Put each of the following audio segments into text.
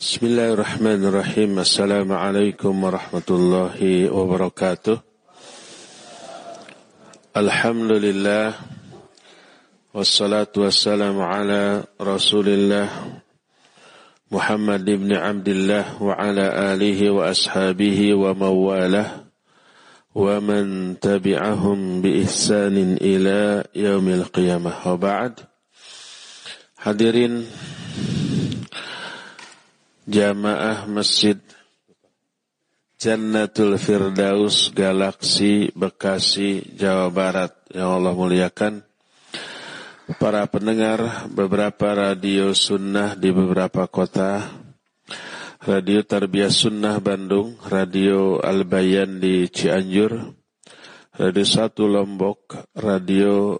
Bismillahirrahmanirrahim. Assalamualaikum warahmatullahi wabarakatuh. Alhamdulillah. Wassalatu wassalamu ala rasulillah Muhammad ibn Abdullah wa ala alihi wa ashabihi wa mawalah wa man tabi'ahum bi ihsanin ila yaumil qiyamah wa ba'd hadirin jamaah masjid Jannatul Firdaus Galaksi Bekasi Jawa Barat. Yang Allah muliakan. Para pendengar beberapa radio sunnah di beberapa kota. Radio Tarbiyah Sunnah Bandung Radio Al-Bayan di Cianjur. Radio Satu Lombok Radio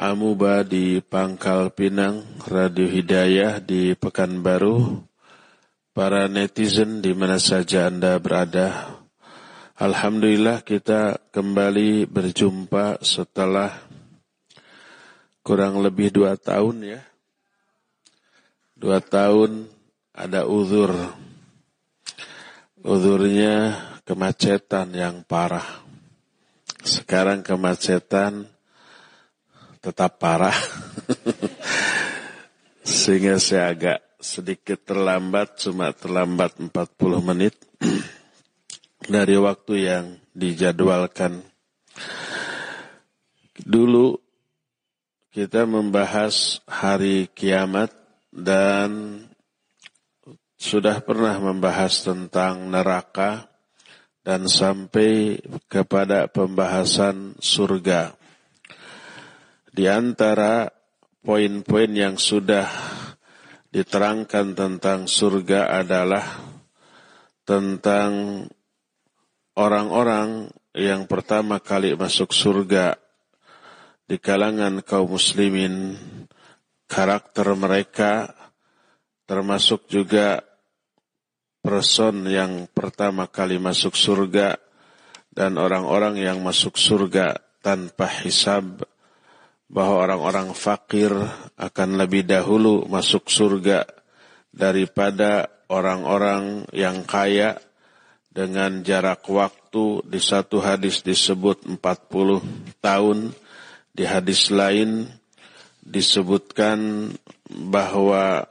Amuba di Pangkal Pinang, Radio Hidayah di Pekanbaru, para netizen di mana saja Anda berada. Alhamdulillah kita kembali berjumpa setelah kurang lebih dua tahun ya. Dua tahun ada uzur. Uzurnya kemacetan yang parah. Sekarang kemacetan tetap parah. Sehingga saya agak sedikit terlambat, cuma terlambat 40 menit dari waktu yang dijadwalkan. Dulu kita membahas hari kiamat dan sudah pernah membahas tentang neraka dan sampai kepada pembahasan surga. Di antara poin-poin yang sudah diterangkan tentang surga adalah tentang orang-orang yang pertama kali masuk surga di kalangan kaum muslimin, karakter mereka termasuk juga person yang pertama kali masuk surga dan orang-orang yang masuk surga tanpa hisab bahwa orang-orang fakir akan lebih dahulu masuk surga daripada orang-orang yang kaya dengan jarak waktu di satu hadis disebut 40 tahun. Di hadis lain disebutkan bahwa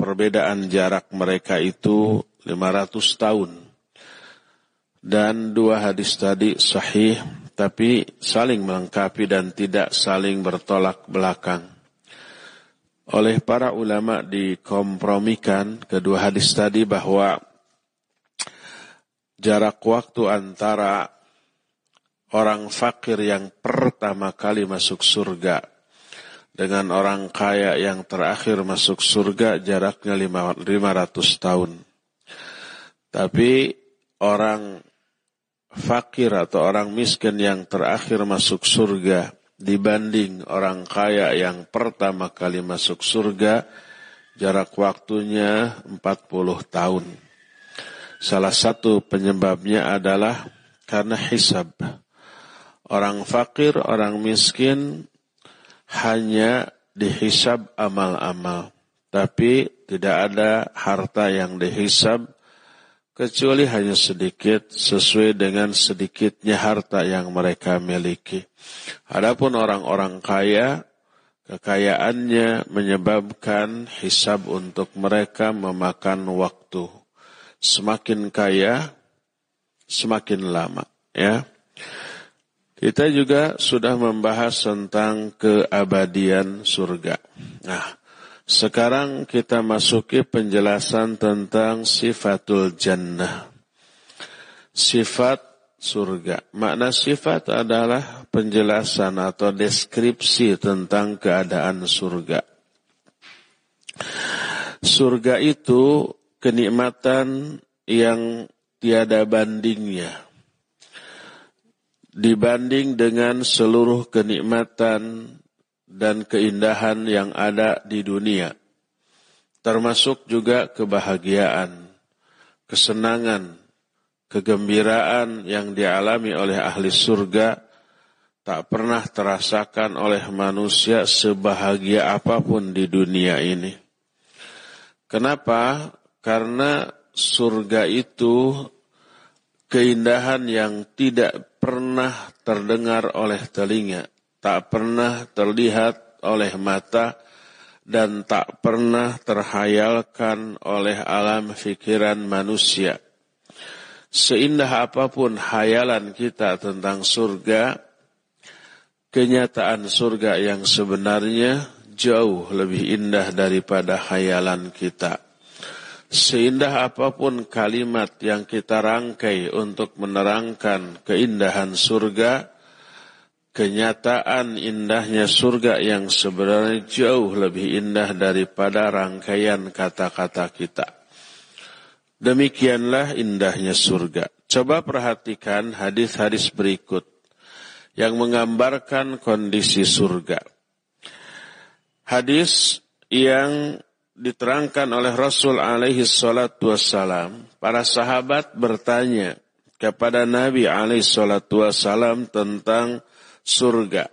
perbedaan jarak mereka itu 500 tahun. Dan dua hadis tadi sahih tapi saling melengkapi dan tidak saling bertolak belakang. Oleh para ulama dikompromikan kedua hadis tadi bahwa jarak waktu antara orang fakir yang pertama kali masuk surga dengan orang kaya yang terakhir masuk surga jaraknya 500 tahun. Tapi orang fakir atau orang miskin yang terakhir masuk surga dibanding orang kaya yang pertama kali masuk surga jarak waktunya 40 tahun. Salah satu penyebabnya adalah karena hisab. Orang fakir, orang miskin hanya dihisab amal-amal. Tapi tidak ada harta yang dihisab kecuali hanya sedikit sesuai dengan sedikitnya harta yang mereka miliki. Adapun orang-orang kaya, kekayaannya menyebabkan hisab untuk mereka memakan waktu. Semakin kaya, semakin lama. Ya, kita juga sudah membahas tentang keabadian surga. Nah, sekarang kita masuki penjelasan tentang sifatul jannah. Sifat surga. Makna sifat adalah penjelasan atau deskripsi tentang keadaan surga. Surga itu kenikmatan yang tiada bandingnya. Dibanding dengan seluruh kenikmatan dan keindahan yang ada di dunia, termasuk juga kebahagiaan, kesenangan, kegembiraan yang dialami oleh ahli surga tak pernah terasakan oleh manusia sebahagia apa pun di dunia ini. Kenapa? Karena surga itu keindahan yang tidak pernah terdengar oleh telinga, tak pernah terlihat oleh mata, dan tak pernah terhayalkan oleh alam pikiran manusia. Seindah apa pun hayalan kita tentang surga, kenyataan surga yang sebenarnya jauh lebih indah daripada hayalan kita. Seindah apa pun kalimat yang kita rangkai untuk menerangkan keindahan surga, kenyataan indahnya surga yang sebenarnya jauh lebih indah daripada rangkaian kata-kata kita. Demikianlah indahnya surga. Coba perhatikan hadis-hadis berikut yang menggambarkan kondisi surga. Hadis yang diterangkan oleh Rasul alaihi salatu wassalam, para sahabat bertanya kepada Nabi alaihi salatu wassalam tentang surga.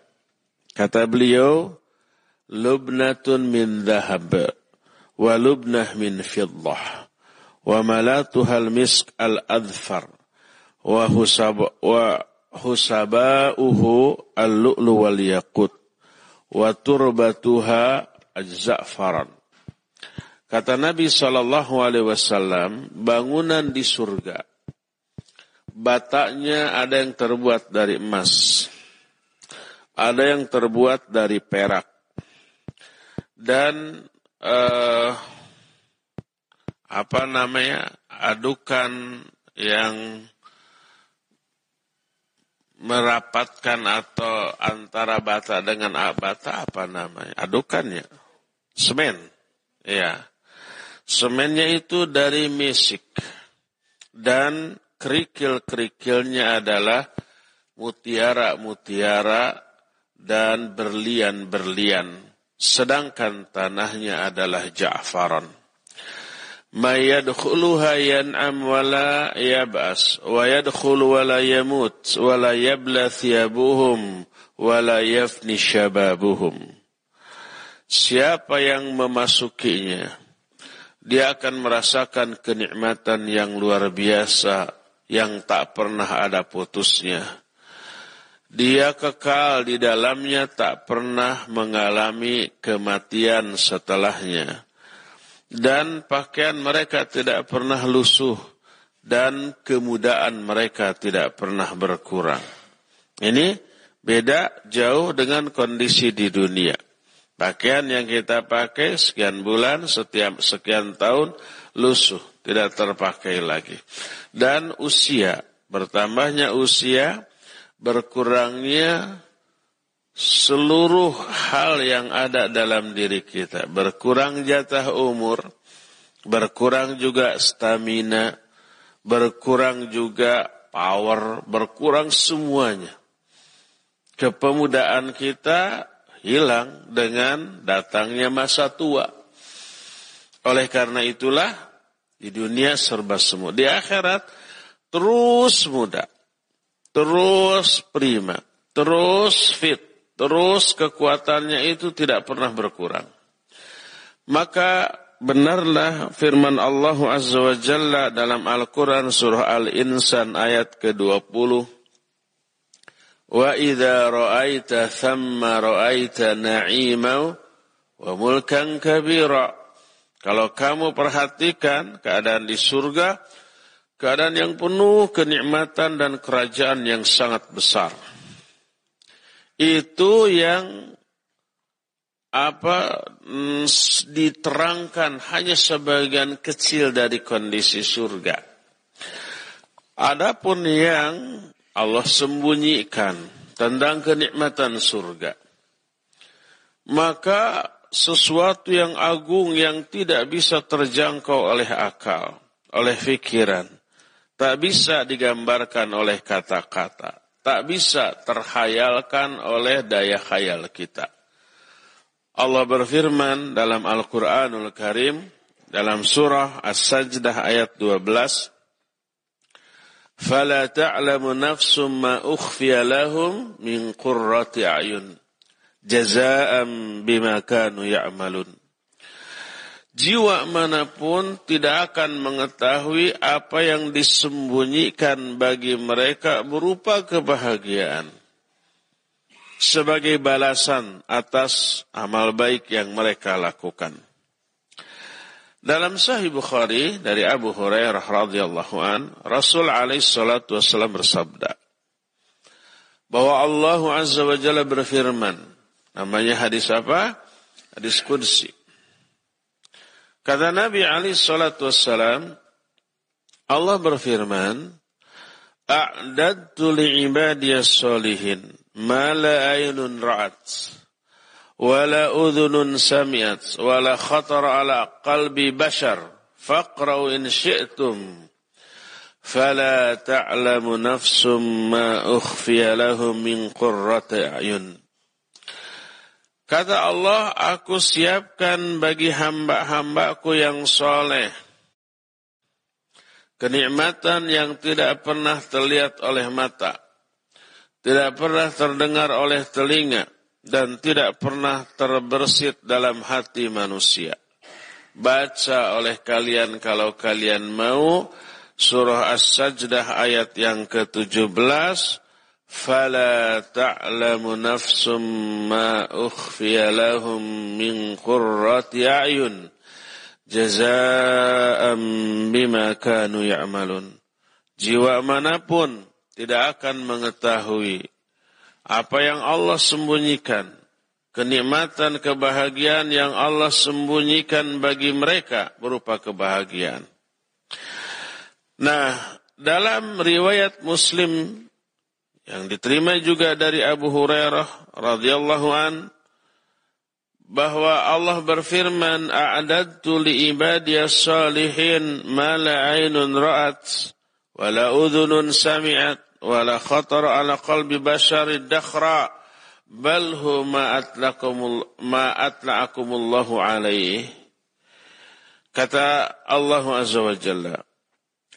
Kata beliau, lubnatun min dhahab wa lubnah min fiddah wa malatuhal misk al-adfar wa husab wa husabauhu al-lu'lu wal yaqut wa turbatuha az-za'faran. Kata Nabi Shallallahu Alaihi Wasallam, bangunan di surga, bataknya ada yang terbuat dari emas, ada yang terbuat dari perak. Dan uh, apa namanya adukan yang merapatkan atau antara bata dengan bata apa namanya? Adukannya semen. Ya semennya itu dari mesik dan kerikil-kerikilnya adalah mutiara-mutiara dan berlian-berlian, sedangkan tanahnya adalah ja'faran. Ma yadkhuluha yan'am wa la yab'as, wa yadkhulu wa la yamut, wa la yabla thiyabuhum, wa la yafni syababuhum. Siapa yang memasukinya, dia akan merasakan kenikmatan yang luar biasa, yang tak pernah ada putusnya dia kekal di dalamnya tak pernah mengalami kematian setelahnya. Dan pakaian mereka tidak pernah lusuh dan kemudaan mereka tidak pernah berkurang. Ini beda jauh dengan kondisi di dunia. Pakaian yang kita pakai sekian bulan, setiap sekian tahun lusuh, tidak terpakai lagi. Dan usia, bertambahnya usia, berkurangnya seluruh hal yang ada dalam diri kita. Berkurang jatah umur, berkurang juga stamina, berkurang juga power, berkurang semuanya. Kepemudaan kita hilang dengan datangnya masa tua. Oleh karena itulah di dunia serba semu. Di akhirat terus muda terus prima, terus fit, terus kekuatannya itu tidak pernah berkurang. Maka benarlah firman Allah Azza wa Jalla dalam Al-Quran surah Al-Insan ayat ke-20. Wa idha ra'aita thamma ra'aita na'imau wa mulkan kabira. Kalau kamu perhatikan keadaan di surga, Keadaan yang penuh kenikmatan dan kerajaan yang sangat besar. Itu yang apa mm, diterangkan hanya sebagian kecil dari kondisi surga. Adapun yang Allah sembunyikan tentang kenikmatan surga. Maka sesuatu yang agung yang tidak bisa terjangkau oleh akal, oleh pikiran, tak bisa digambarkan oleh kata-kata, tak bisa terhayalkan oleh daya khayal kita. Allah berfirman dalam Al-Quranul Karim, dalam surah As-Sajdah ayat 12, فَلَا تَعْلَمُ نَفْسٌ مَا أُخْفِيَ لَهُمْ مِنْ قُرَّةِ عَيُنْ جَزَاءً بِمَا كَانُوا يَعْمَلُونَ jiwa mana pun tidak akan mengetahui apa yang disembunyikan bagi mereka berupa kebahagiaan. Sebagai balasan atas amal baik yang mereka lakukan. Dalam Sahih Bukhari dari Abu Hurairah radhiyallahu an, Rasul alaihi salatu wasallam bersabda bahwa Allah azza wa jalla berfirman. Namanya hadis apa? Hadis qudsi. Kata Nabi Ali salatu wassalam, Allah berfirman, A'dadtu li'ibadiyas solihin, ma la aynun ra'at, wa la udhunun sami'at, wa la khatar ala qalbi bashar, faqra'u in syi'tum, فلا تعلم نفس ما أخفي لهم من قرة أعين Kata Allah, aku siapkan bagi hamba-hambaku yang soleh. Kenikmatan yang tidak pernah terlihat oleh mata. Tidak pernah terdengar oleh telinga. Dan tidak pernah terbersit dalam hati manusia. Baca oleh kalian kalau kalian mau. Surah As-Sajdah ayat yang ke-17. فلا تعلم نفس ما أخفي لهم من قرة أعين جزاء بما كانوا يعملون Jiwa manapun tidak akan mengetahui apa yang Allah sembunyikan, kenikmatan kebahagiaan yang Allah sembunyikan bagi mereka berupa kebahagiaan. Nah, dalam riwayat Muslim yang diterima juga dari Abu Hurairah radhiyallahu an bahwa Allah berfirman a'dadtu li ibadiyas salihin ma la aynun ra'at wa la udhunun sami'at wa la khatar ala qalbi basharid dakhra bal huma atlakumul ma atla'akumullahu alaihi kata Allah azza wa jalla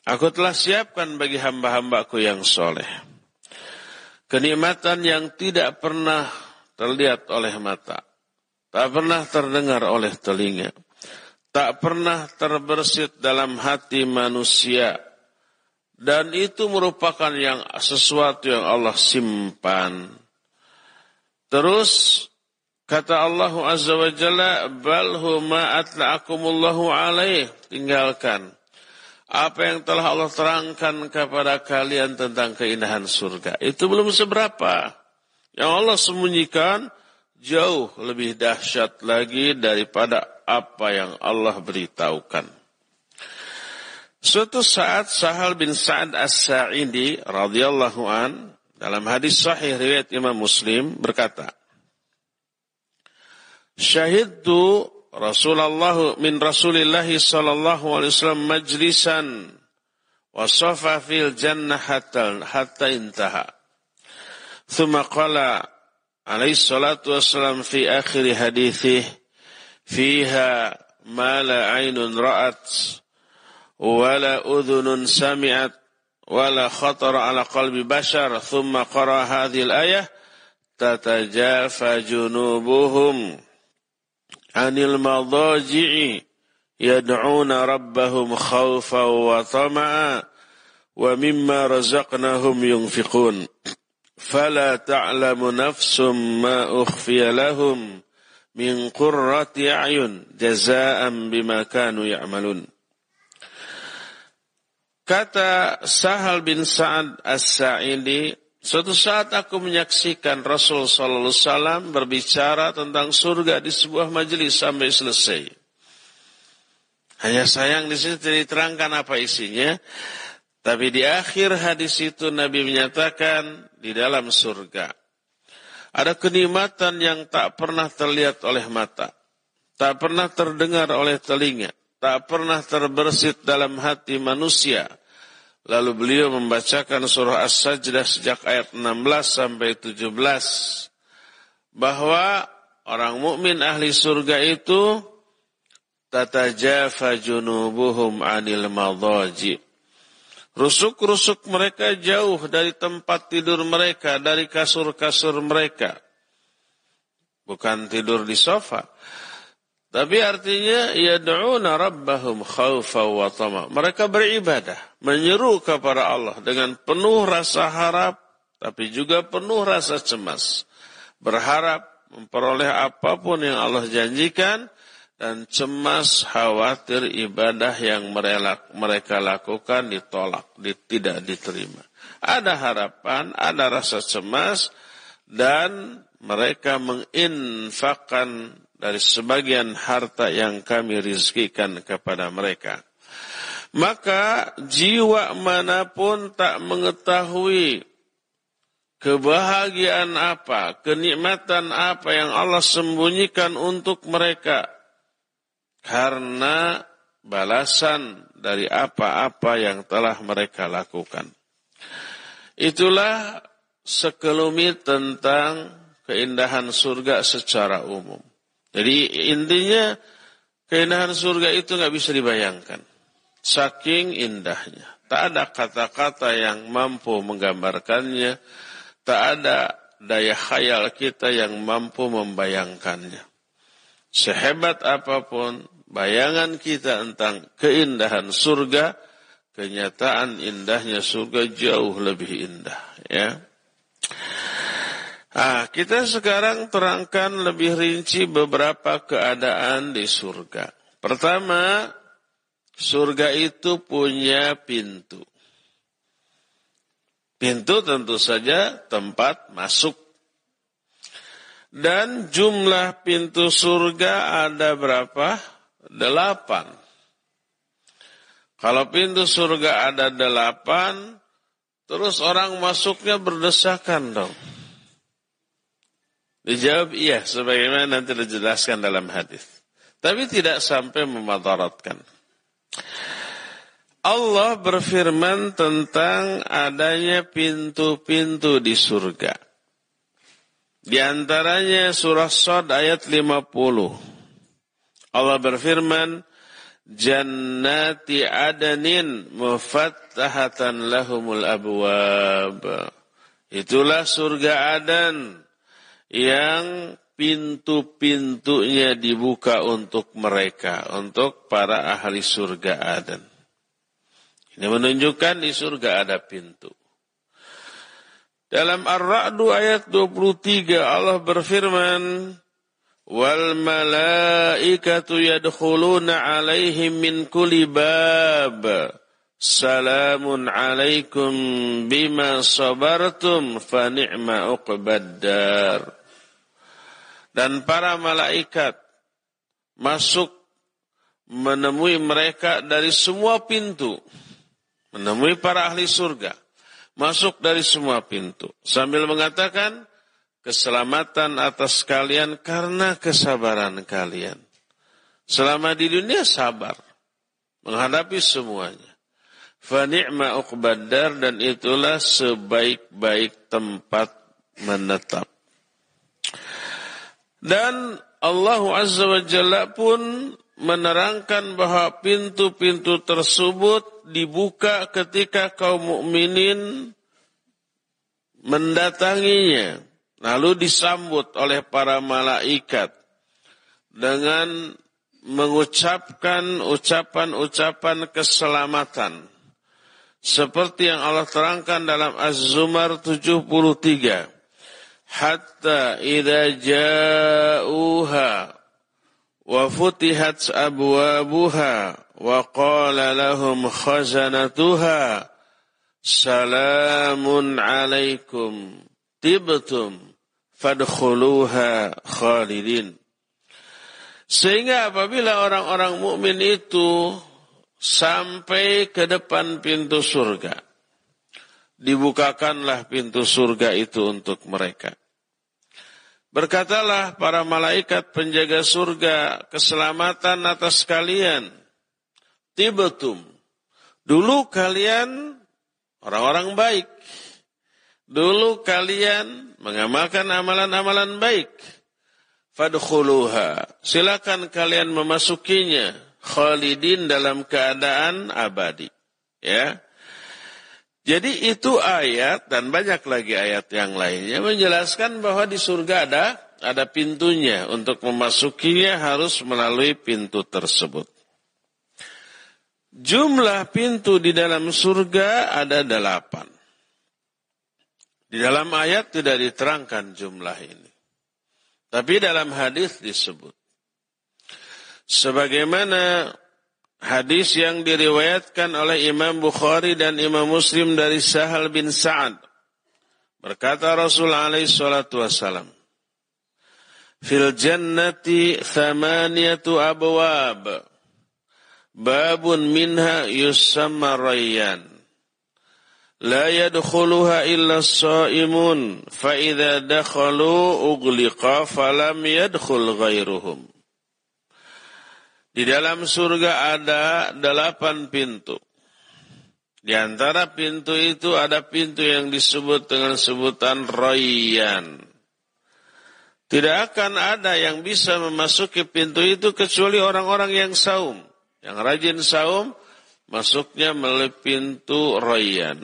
aku telah siapkan bagi hamba-hambaku yang soleh Kenikmatan yang tidak pernah terlihat oleh mata. Tak pernah terdengar oleh telinga. Tak pernah terbersit dalam hati manusia. Dan itu merupakan yang sesuatu yang Allah simpan. Terus kata Allah Azza wa Jalla, "Bal huma atla'akumullahu alaih." Tinggalkan apa yang telah Allah terangkan kepada kalian tentang keindahan surga. Itu belum seberapa. Yang Allah sembunyikan jauh lebih dahsyat lagi daripada apa yang Allah beritahukan. Suatu saat Sahal bin Sa'ad As-Sa'idi radhiyallahu an dalam hadis sahih riwayat Imam Muslim berkata, Syahidtu Rasulullah min Rasulillah sallallahu alaihi wasallam majlisan wa safa fil jannah hatta hatta intaha. Thumma qala alaihi salatu wassalam fi akhir hadithih fiha ma la aynun ra'at wa la udhunun sami'at wa la khatar ala qalbi bashar thumma qara hadhihi al-ayah tatajafa junubuhum anil madaji'i yad'una rabbahum khawfa wa tama'a wa mimma razaqnahum yunfiqun fala ta'lamu nafsum ma ukhfiya lahum min qurrati a'yun jazaan bima kanu ya'malun Kata Sahal bin Sa'ad As-Sa'idi Suatu saat aku menyaksikan Rasul Sallallahu Alaihi Wasallam berbicara tentang surga di sebuah majelis sampai selesai. Hanya sayang di sini tidak diterangkan apa isinya. Tapi di akhir hadis itu Nabi menyatakan di dalam surga. Ada kenikmatan yang tak pernah terlihat oleh mata. Tak pernah terdengar oleh telinga. Tak pernah terbersit dalam hati manusia Lalu beliau membacakan surah As-Sajdah sejak ayat 16 sampai 17 bahwa orang mukmin ahli surga itu tatajafa junubuhum anil madhaji. Rusuk-rusuk mereka jauh dari tempat tidur mereka, dari kasur-kasur mereka. Bukan tidur di sofa, Tapi artinya yad'una rabbahum khawfa wa tama. Mereka beribadah, menyeru kepada Allah dengan penuh rasa harap tapi juga penuh rasa cemas. Berharap memperoleh apa pun yang Allah janjikan dan cemas khawatir ibadah yang mereka lakukan ditolak, tidak diterima. Ada harapan, ada rasa cemas dan mereka menginfakkan dari sebagian harta yang kami rizkikan kepada mereka. Maka jiwa mana pun tak mengetahui kebahagiaan apa, kenikmatan apa yang Allah sembunyikan untuk mereka. Karena balasan dari apa-apa yang telah mereka lakukan. Itulah sekelumit tentang keindahan surga secara umum. Jadi intinya keindahan surga itu nggak bisa dibayangkan. Saking indahnya. Tak ada kata-kata yang mampu menggambarkannya. Tak ada daya khayal kita yang mampu membayangkannya. Sehebat apa pun bayangan kita tentang keindahan surga, kenyataan indahnya surga jauh lebih indah. Ya. Ah, kita sekarang terangkan lebih rinci beberapa keadaan di surga. Pertama, surga itu punya pintu. Pintu tentu saja tempat masuk. Dan jumlah pintu surga ada berapa? Delapan. Kalau pintu surga ada delapan, terus orang masuknya berdesakan dong. Dijawab iya, sebagaimana nanti dijelaskan dalam hadis. Tapi tidak sampai memadaratkan. Allah berfirman tentang adanya pintu-pintu di surga. Di antaranya surah Sod ayat 50. Allah berfirman, Jannati adanin mufattahatan lahumul abwab. Itulah surga Adan yang pintu-pintunya dibuka untuk mereka, untuk para ahli surga Aden. Ini menunjukkan di surga ada pintu. Dalam Ar-Ra'du ayat 23 Allah berfirman, Wal malaikatu yadkhuluna alaihim min kulli bab. Salamun alaikum bima sabartum fa ni'ma uqbaddar dan para malaikat masuk menemui mereka dari semua pintu. Menemui para ahli surga. Masuk dari semua pintu. Sambil mengatakan, keselamatan atas kalian karena kesabaran kalian. Selama di dunia sabar. Menghadapi semuanya. Fani'ma uqbadar dan itulah sebaik-baik tempat menetap. Dan Allah Azza wa Jalla pun menerangkan bahwa pintu-pintu tersebut dibuka ketika kaum mukminin mendatanginya lalu disambut oleh para malaikat dengan mengucapkan ucapan-ucapan keselamatan. Seperti yang Allah terangkan dalam Az-Zumar 73 hatta idza ja'uha wa futihat abwabuha wa qala lahum khazanatuha salamun alaikum tibtum fadkhuluha khalidin. Sehingga apabila orang-orang mukmin itu sampai ke depan pintu surga dibukakanlah pintu surga itu untuk mereka Berkatalah para malaikat penjaga surga keselamatan atas kalian. Tibetum. Dulu kalian orang-orang baik. Dulu kalian mengamalkan amalan-amalan baik. Fadkhuluha. Silakan kalian memasukinya. Khalidin dalam keadaan abadi. Ya. Jadi itu ayat dan banyak lagi ayat yang lainnya menjelaskan bahwa di surga ada ada pintunya. Untuk memasukinya harus melalui pintu tersebut. Jumlah pintu di dalam surga ada delapan. Di dalam ayat tidak diterangkan jumlah ini. Tapi dalam hadis disebut. Sebagaimana Hadis yang diriwayatkan oleh Imam Bukhari dan Imam Muslim dari Sahal bin Sa'ad. Berkata Rasul alaihi salatu wassalam. Fil jannati thamaniyatu abwab. Babun minha yusamma rayyan. La yadkhuluha illa as-sa'imun fa idza dakhalu ughliqa falam yadkhul ghairuhum. Di dalam surga ada delapan pintu. Di antara pintu itu ada pintu yang disebut dengan sebutan Rayyan. Tidak akan ada yang bisa memasuki pintu itu kecuali orang-orang yang saum. Yang rajin saum, masuknya melalui pintu Rayyan.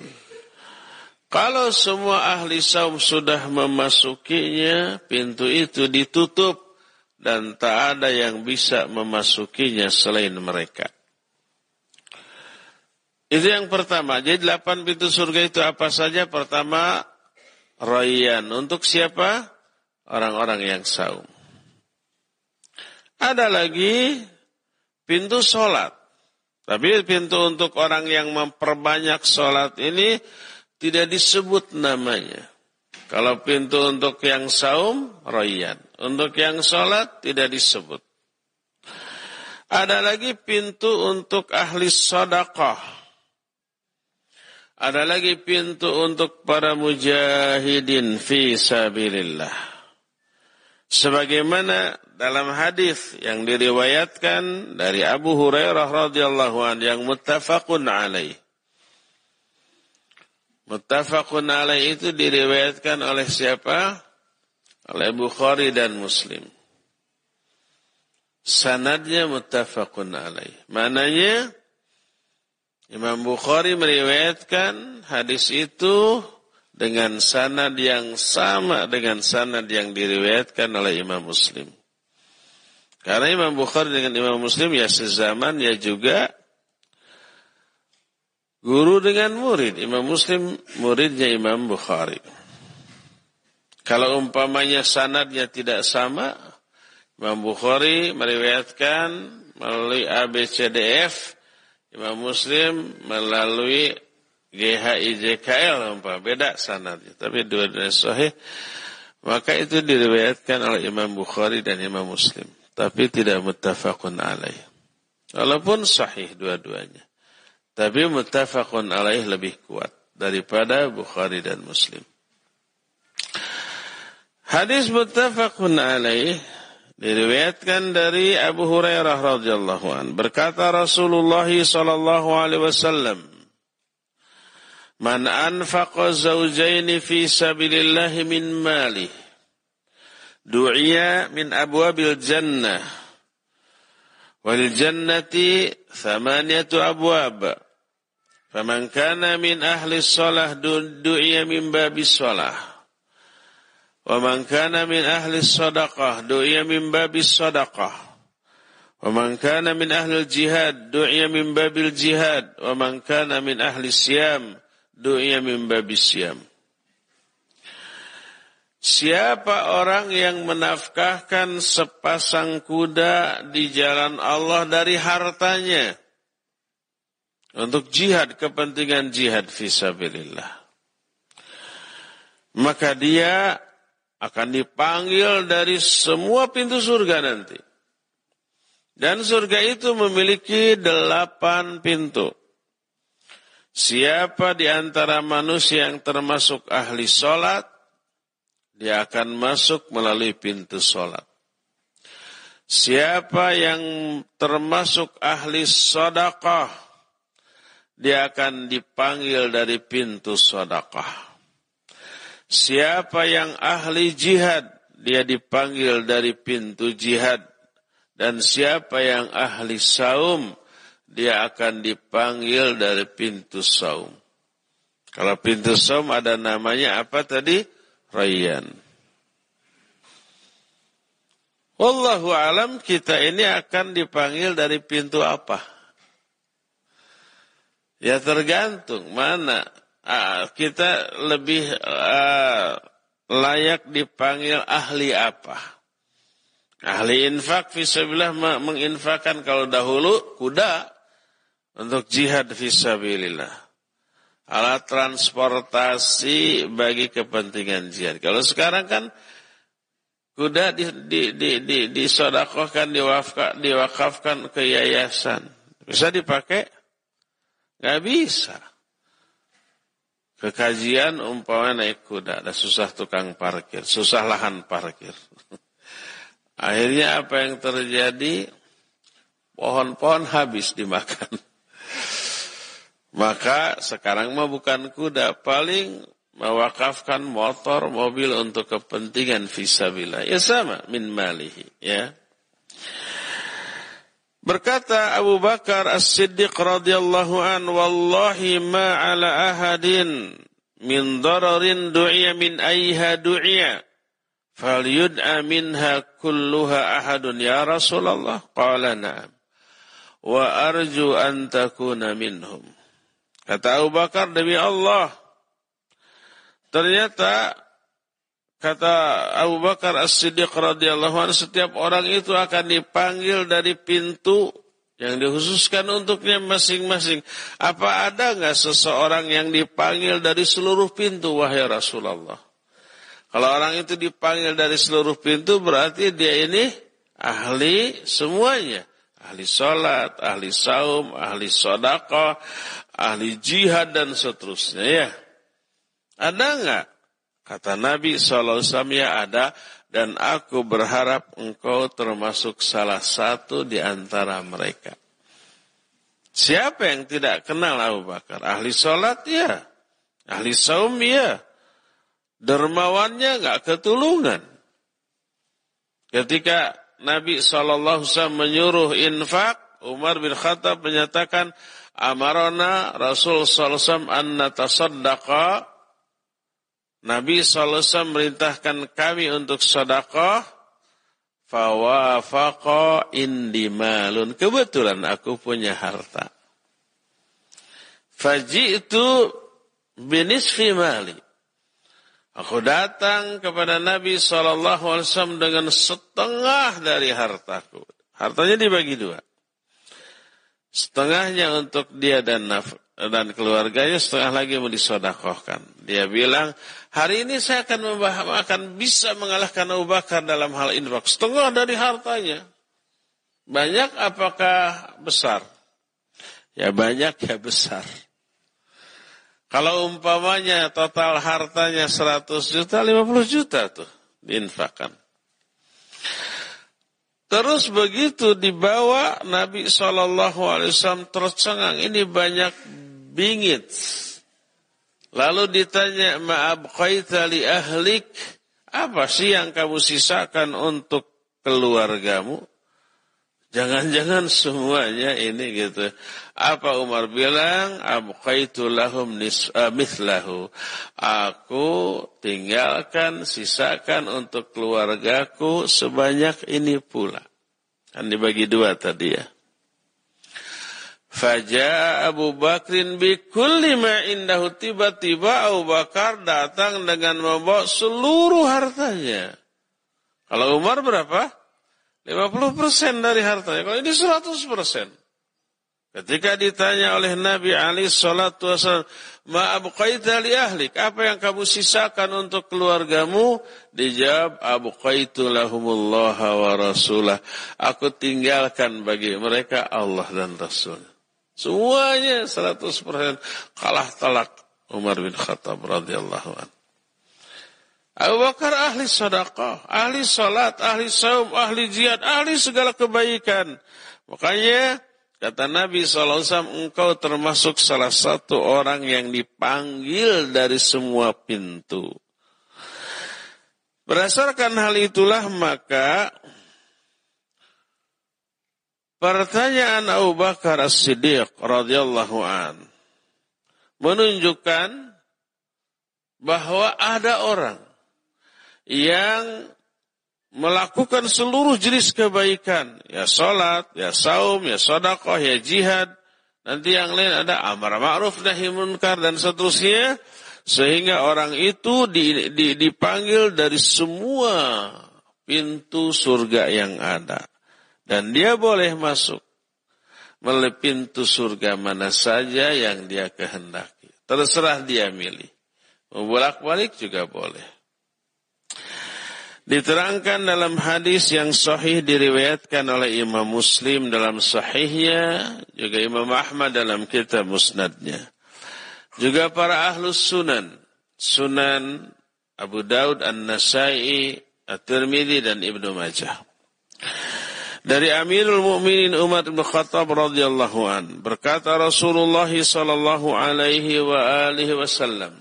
Kalau semua ahli saum sudah memasukinya, pintu itu ditutup dan tak ada yang bisa memasukinya selain mereka. Itu yang pertama. Jadi delapan pintu surga itu apa saja? Pertama, Rayyan. Untuk siapa? Orang-orang yang saum. Ada lagi pintu sholat. Tapi pintu untuk orang yang memperbanyak sholat ini tidak disebut namanya. Kalau pintu untuk yang saum, Rayyan. Untuk yang sholat tidak disebut. Ada lagi pintu untuk ahli sodakah. Ada lagi pintu untuk para mujahidin fi sabilillah. Sebagaimana dalam hadis yang diriwayatkan dari Abu Hurairah radhiyallahu anhu yang muttafaqun alaih. Muttafaqun alaih itu diriwayatkan oleh siapa? Oleh Bukhari dan Muslim. Sanadnya muttafaqun alaih. Mananya Imam Bukhari meriwayatkan hadis itu dengan sanad yang sama dengan sanad yang diriwayatkan oleh Imam Muslim. Karena Imam Bukhari dengan Imam Muslim ya sezaman ya juga guru dengan murid. Imam Muslim muridnya Imam Bukhari. Kalau umpamanya sanadnya tidak sama, Imam Bukhari meriwayatkan melalui ABCDF, Imam Muslim melalui GHIJKL, umpamanya beda sanadnya. Tapi dua-duanya sahih, maka itu diriwayatkan oleh Imam Bukhari dan Imam Muslim. Tapi tidak muttafaqun alaih. Walaupun sahih dua-duanya. Tapi muttafaqun alaih lebih kuat daripada Bukhari dan Muslim. Hadis muttafaqun alaih diriwayatkan dari Abu Hurairah radhiyallahu an. Berkata Rasulullah sallallahu alaihi wasallam Man anfaqa zawjaini fi sabilillah min mali du'iya min abwabil jannah wal jannati thamaniyatu abwab faman kana min ahli shalah du'iya min babis shalah Wa man kana min ahli sadaqah du'iya min babis sadaqah. Wa man kana min ahli jihad du'iya min babil jihad. Wa man kana min ahli siyam du'iya min babis siyam. Siapa orang yang menafkahkan sepasang kuda di jalan Allah dari hartanya untuk jihad kepentingan jihad fisabilillah maka dia akan dipanggil dari semua pintu surga nanti. Dan surga itu memiliki delapan pintu. Siapa di antara manusia yang termasuk ahli sholat, dia akan masuk melalui pintu sholat. Siapa yang termasuk ahli sodakah, dia akan dipanggil dari pintu sodakah. Siapa yang ahli jihad, dia dipanggil dari pintu jihad. Dan siapa yang ahli saum, dia akan dipanggil dari pintu saum. Kalau pintu saum ada namanya apa tadi? Rayyan. Wallahu alam kita ini akan dipanggil dari pintu apa? Ya tergantung mana uh, kita lebih uh, layak dipanggil ahli apa? Ahli infak fisabilillah menginfakkan kalau dahulu kuda untuk jihad fisabilillah. Alat transportasi bagi kepentingan jihad. Kalau sekarang kan kuda di, di, di, di, disodakohkan, diwakafkan, diwakafkan ke yayasan. Bisa dipakai? Gak bisa. Kekajian umpamanya naik kuda, ada susah tukang parkir, susah lahan parkir. Akhirnya apa yang terjadi? Pohon-pohon habis dimakan. Maka sekarang mah bukan kuda, paling mewakafkan motor, mobil untuk kepentingan visabila. Ya sama, min malihi. Ya. Berkata Abu Bakar As-Siddiq radhiyallahu an, Wallahi ma ala ahadin min dararin du'iya min ayha du'iya. Falyud'a minha kulluha ahadun ya Rasulullah. Qala na'am. Wa arju an takuna minhum. Kata Abu Bakar, demi Allah. Ternyata kata Abu Bakar As-Siddiq radhiyallahu anhu setiap orang itu akan dipanggil dari pintu yang dikhususkan untuknya masing-masing. Apa ada nggak seseorang yang dipanggil dari seluruh pintu wahai Rasulullah? Kalau orang itu dipanggil dari seluruh pintu berarti dia ini ahli semuanya. Ahli sholat, ahli saum, ahli sodako, ahli jihad dan seterusnya ya. Ada enggak? Kata Nabi SAW ya ada dan aku berharap engkau termasuk salah satu di antara mereka. Siapa yang tidak kenal Abu Bakar? Ahli sholat ya. Ahli saum ya. Dermawannya enggak ketulungan. Ketika Nabi SAW menyuruh infak, Umar bin Khattab menyatakan, amarona Rasul sallallahu an natasaddaqa Nabi sallallahu merintahkan kami untuk sedekah. Fawafaqa indi malun. Kebetulan aku punya harta. Faji'tu binisfi mali. Aku datang kepada Nabi wasallam dengan setengah dari hartaku. Hartanya dibagi dua. Setengahnya untuk dia dan dan keluarganya, setengah lagi mau disodakohkan. Dia bilang, hari ini saya akan akan bisa mengalahkan Abu Bakar dalam hal infak. Setengah dari hartanya. Banyak apakah besar? Ya banyak ya besar. Kalau umpamanya total hartanya 100 juta, 50 juta tuh diinfakkan. Terus begitu dibawa Nabi Shallallahu Alaihi Wasallam tercengang ini banyak bingit. Lalu ditanya ma'abqaita li ahlik apa sih yang kamu sisakan untuk keluargamu? Jangan-jangan semuanya ini gitu. Apa Umar bilang? Abqaitu lahum uh, mithlahu. Aku tinggalkan, sisakan untuk keluargaku sebanyak ini pula. Kan dibagi dua tadi ya. Faja Abu Bakrin bi kulli ma indahu tiba-tiba Abu Bakar datang dengan membawa seluruh hartanya. Kalau Umar berapa? 50% dari hartanya. Kalau ini 100%. Ketika ditanya oleh Nabi Ali salatu wasallam, "Ma abqaita li ahlik?" Apa yang kamu sisakan untuk keluargamu? Dijawab, "Abqaitu lahumullah wa rasulah." Aku tinggalkan bagi mereka Allah dan Rasul. Semuanya 100% kalah telak Umar bin Khattab radhiyallahu anhu. Abu Bakar ahli sedekah, ahli salat, ahli saum, ahli jihad, ahli segala kebaikan. Makanya kata Nabi SAW, engkau termasuk salah satu orang yang dipanggil dari semua pintu. Berdasarkan hal itulah maka pertanyaan Abu Bakar As-Siddiq radhiyallahu an menunjukkan bahwa ada orang yang melakukan seluruh jenis kebaikan. Ya sholat, ya saum, ya sodakoh, ya jihad. Nanti yang lain ada amar ma'ruf nahi munkar dan seterusnya. Sehingga orang itu dipanggil dari semua pintu surga yang ada. Dan dia boleh masuk melalui pintu surga mana saja yang dia kehendaki. Terserah dia milih. Mau bolak-balik juga boleh. Diterangkan dalam hadis yang sahih diriwayatkan oleh Imam Muslim dalam sahihnya, juga Imam Ahmad dalam kitab musnadnya. Juga para ahlus sunan, sunan Abu Daud, An-Nasai, At-Tirmidzi dan Ibnu Majah. Dari Amirul Mukminin Umar bin Khattab radhiyallahu an berkata Rasulullah sallallahu alaihi wa alihi wasallam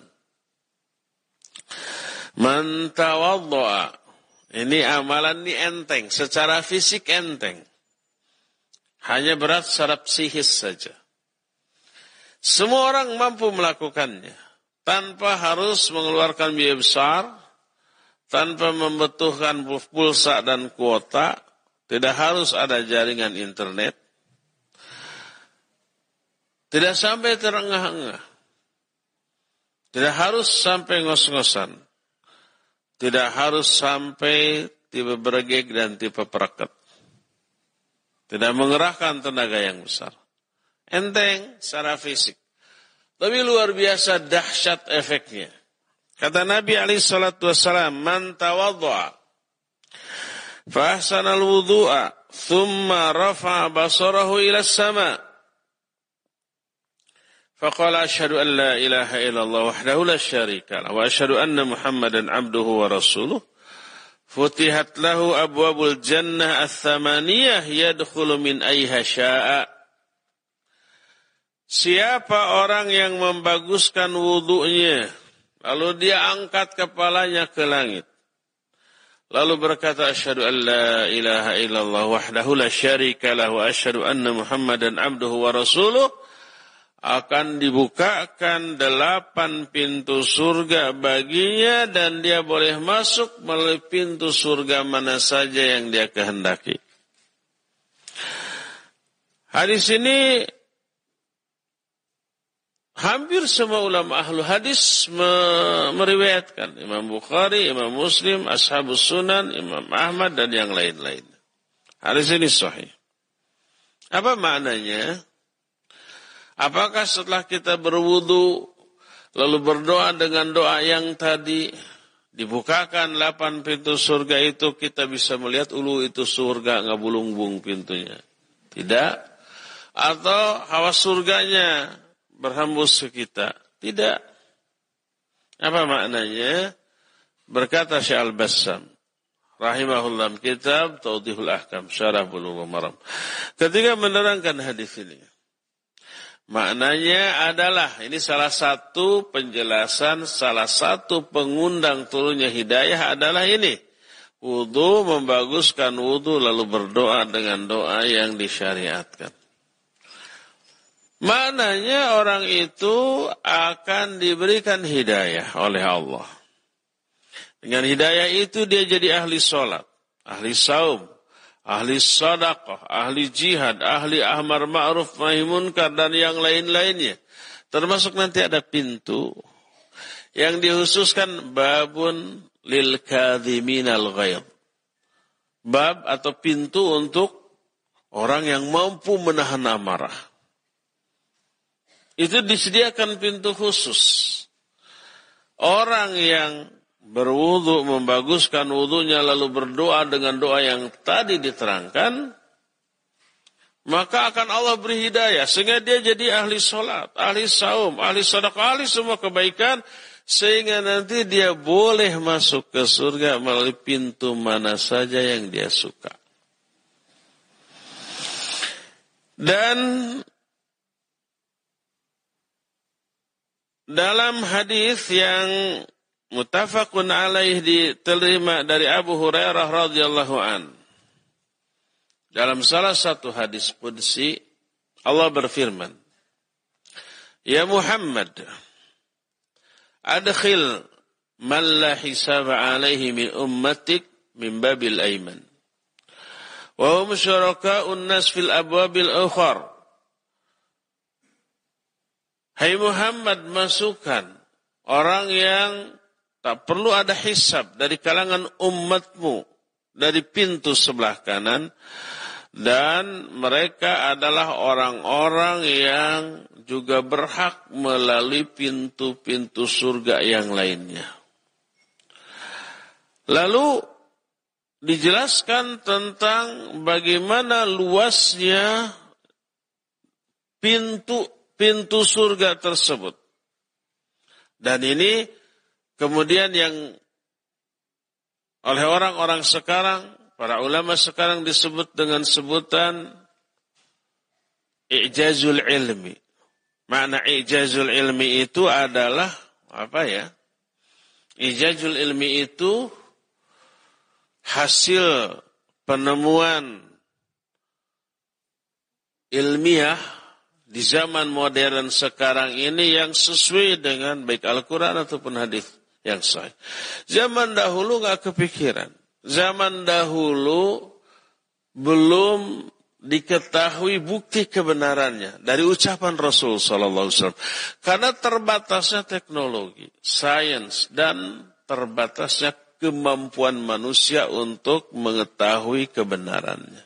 Man tawaddaa ini amalan ini enteng, secara fisik enteng. Hanya berat secara psikis saja. Semua orang mampu melakukannya. Tanpa harus mengeluarkan biaya besar. Tanpa membutuhkan pulsa dan kuota. Tidak harus ada jaringan internet. Tidak sampai terengah-engah. Tidak harus sampai ngos-ngosan. Tidak harus sampai tipe bergeg dan tipe pereket. Tidak mengerahkan tenaga yang besar. Enteng secara fisik. Tapi luar biasa dahsyat efeknya. Kata Nabi Ali salatu wassalam, "Man فأحسن الوضوء ثم رفع بصره إلى السماء فقال أشهد أن لا إله إلا الله وحده لا شريك له وأشهد أن محمدا عبده ورسوله فتحت له أبواب الجنة الثمانية يدخل من أيها شاء Siapa orang yang membaguskan wudhunya, lalu dia angkat kepalanya ke langit. Lalu berkata, Asyhadu an la ilaha illallah wahdahu la syarika lah asyhadu anna muhammadan abduhu wa rasuluh akan dibukakan delapan pintu surga baginya dan dia boleh masuk melalui pintu surga mana saja yang dia kehendaki. Hadis ini hampir semua ulama ahlu hadis meriwayatkan. Imam Bukhari, Imam Muslim, Ashabus Sunan, Imam Ahmad dan yang lain-lain. Hadis ini sahih. Apa maknanya? Apakah setelah kita berwudu lalu berdoa dengan doa yang tadi dibukakan delapan pintu surga itu kita bisa melihat ulu itu surga nggak bulung-bung pintunya? Tidak. Atau hawa surganya berhembus ke kita? Tidak. Apa maknanya? Berkata Syekh Al-Bassam rahimahullah kitab Tawdihul Ahkam Syarah Bulughul Maram. Ketika menerangkan hadis ini, Maknanya adalah ini salah satu penjelasan, salah satu pengundang turunnya hidayah adalah ini. Wudhu membaguskan wudhu lalu berdoa dengan doa yang disyariatkan. Maknanya orang itu akan diberikan hidayah oleh Allah. Dengan hidayah itu dia jadi ahli sholat, ahli saum, ahli sadaqah, ahli jihad, ahli ahmar ma'ruf nahi munkar dan yang lain-lainnya. Termasuk nanti ada pintu yang dihususkan babun lil kadhimin al ghaib. Bab atau pintu untuk orang yang mampu menahan amarah. Itu disediakan pintu khusus. Orang yang berwudu, membaguskan wudunya lalu berdoa dengan doa yang tadi diterangkan, maka akan Allah beri hidayah sehingga dia jadi ahli sholat, ahli saum, ahli sedekah, ahli semua kebaikan sehingga nanti dia boleh masuk ke surga melalui pintu mana saja yang dia suka. Dan dalam hadis yang Mutafakun alaih diterima dari Abu Hurairah radhiyallahu an. Dalam salah satu hadis qudsi Allah berfirman, "Ya Muhammad, adkhil man la hisab alaihi min ummatik min babil aiman. Wa hum syuraka'un nas fil abwabil ukhar. Hai Muhammad masukkan orang yang tak perlu ada hisab dari kalangan umatmu dari pintu sebelah kanan dan mereka adalah orang-orang yang juga berhak melalui pintu-pintu surga yang lainnya. Lalu dijelaskan tentang bagaimana luasnya pintu pintu surga tersebut. Dan ini kemudian yang oleh orang-orang sekarang, para ulama sekarang disebut dengan sebutan ijazul ilmi. Makna ijazul ilmi itu adalah apa ya? Ijazul ilmi itu hasil penemuan ilmiah di zaman modern sekarang ini yang sesuai dengan baik Al-Quran ataupun hadis yang sahih. Zaman dahulu nggak kepikiran. Zaman dahulu belum diketahui bukti kebenarannya dari ucapan Rasul Sallallahu Alaihi Wasallam. Karena terbatasnya teknologi, sains dan terbatasnya kemampuan manusia untuk mengetahui kebenarannya.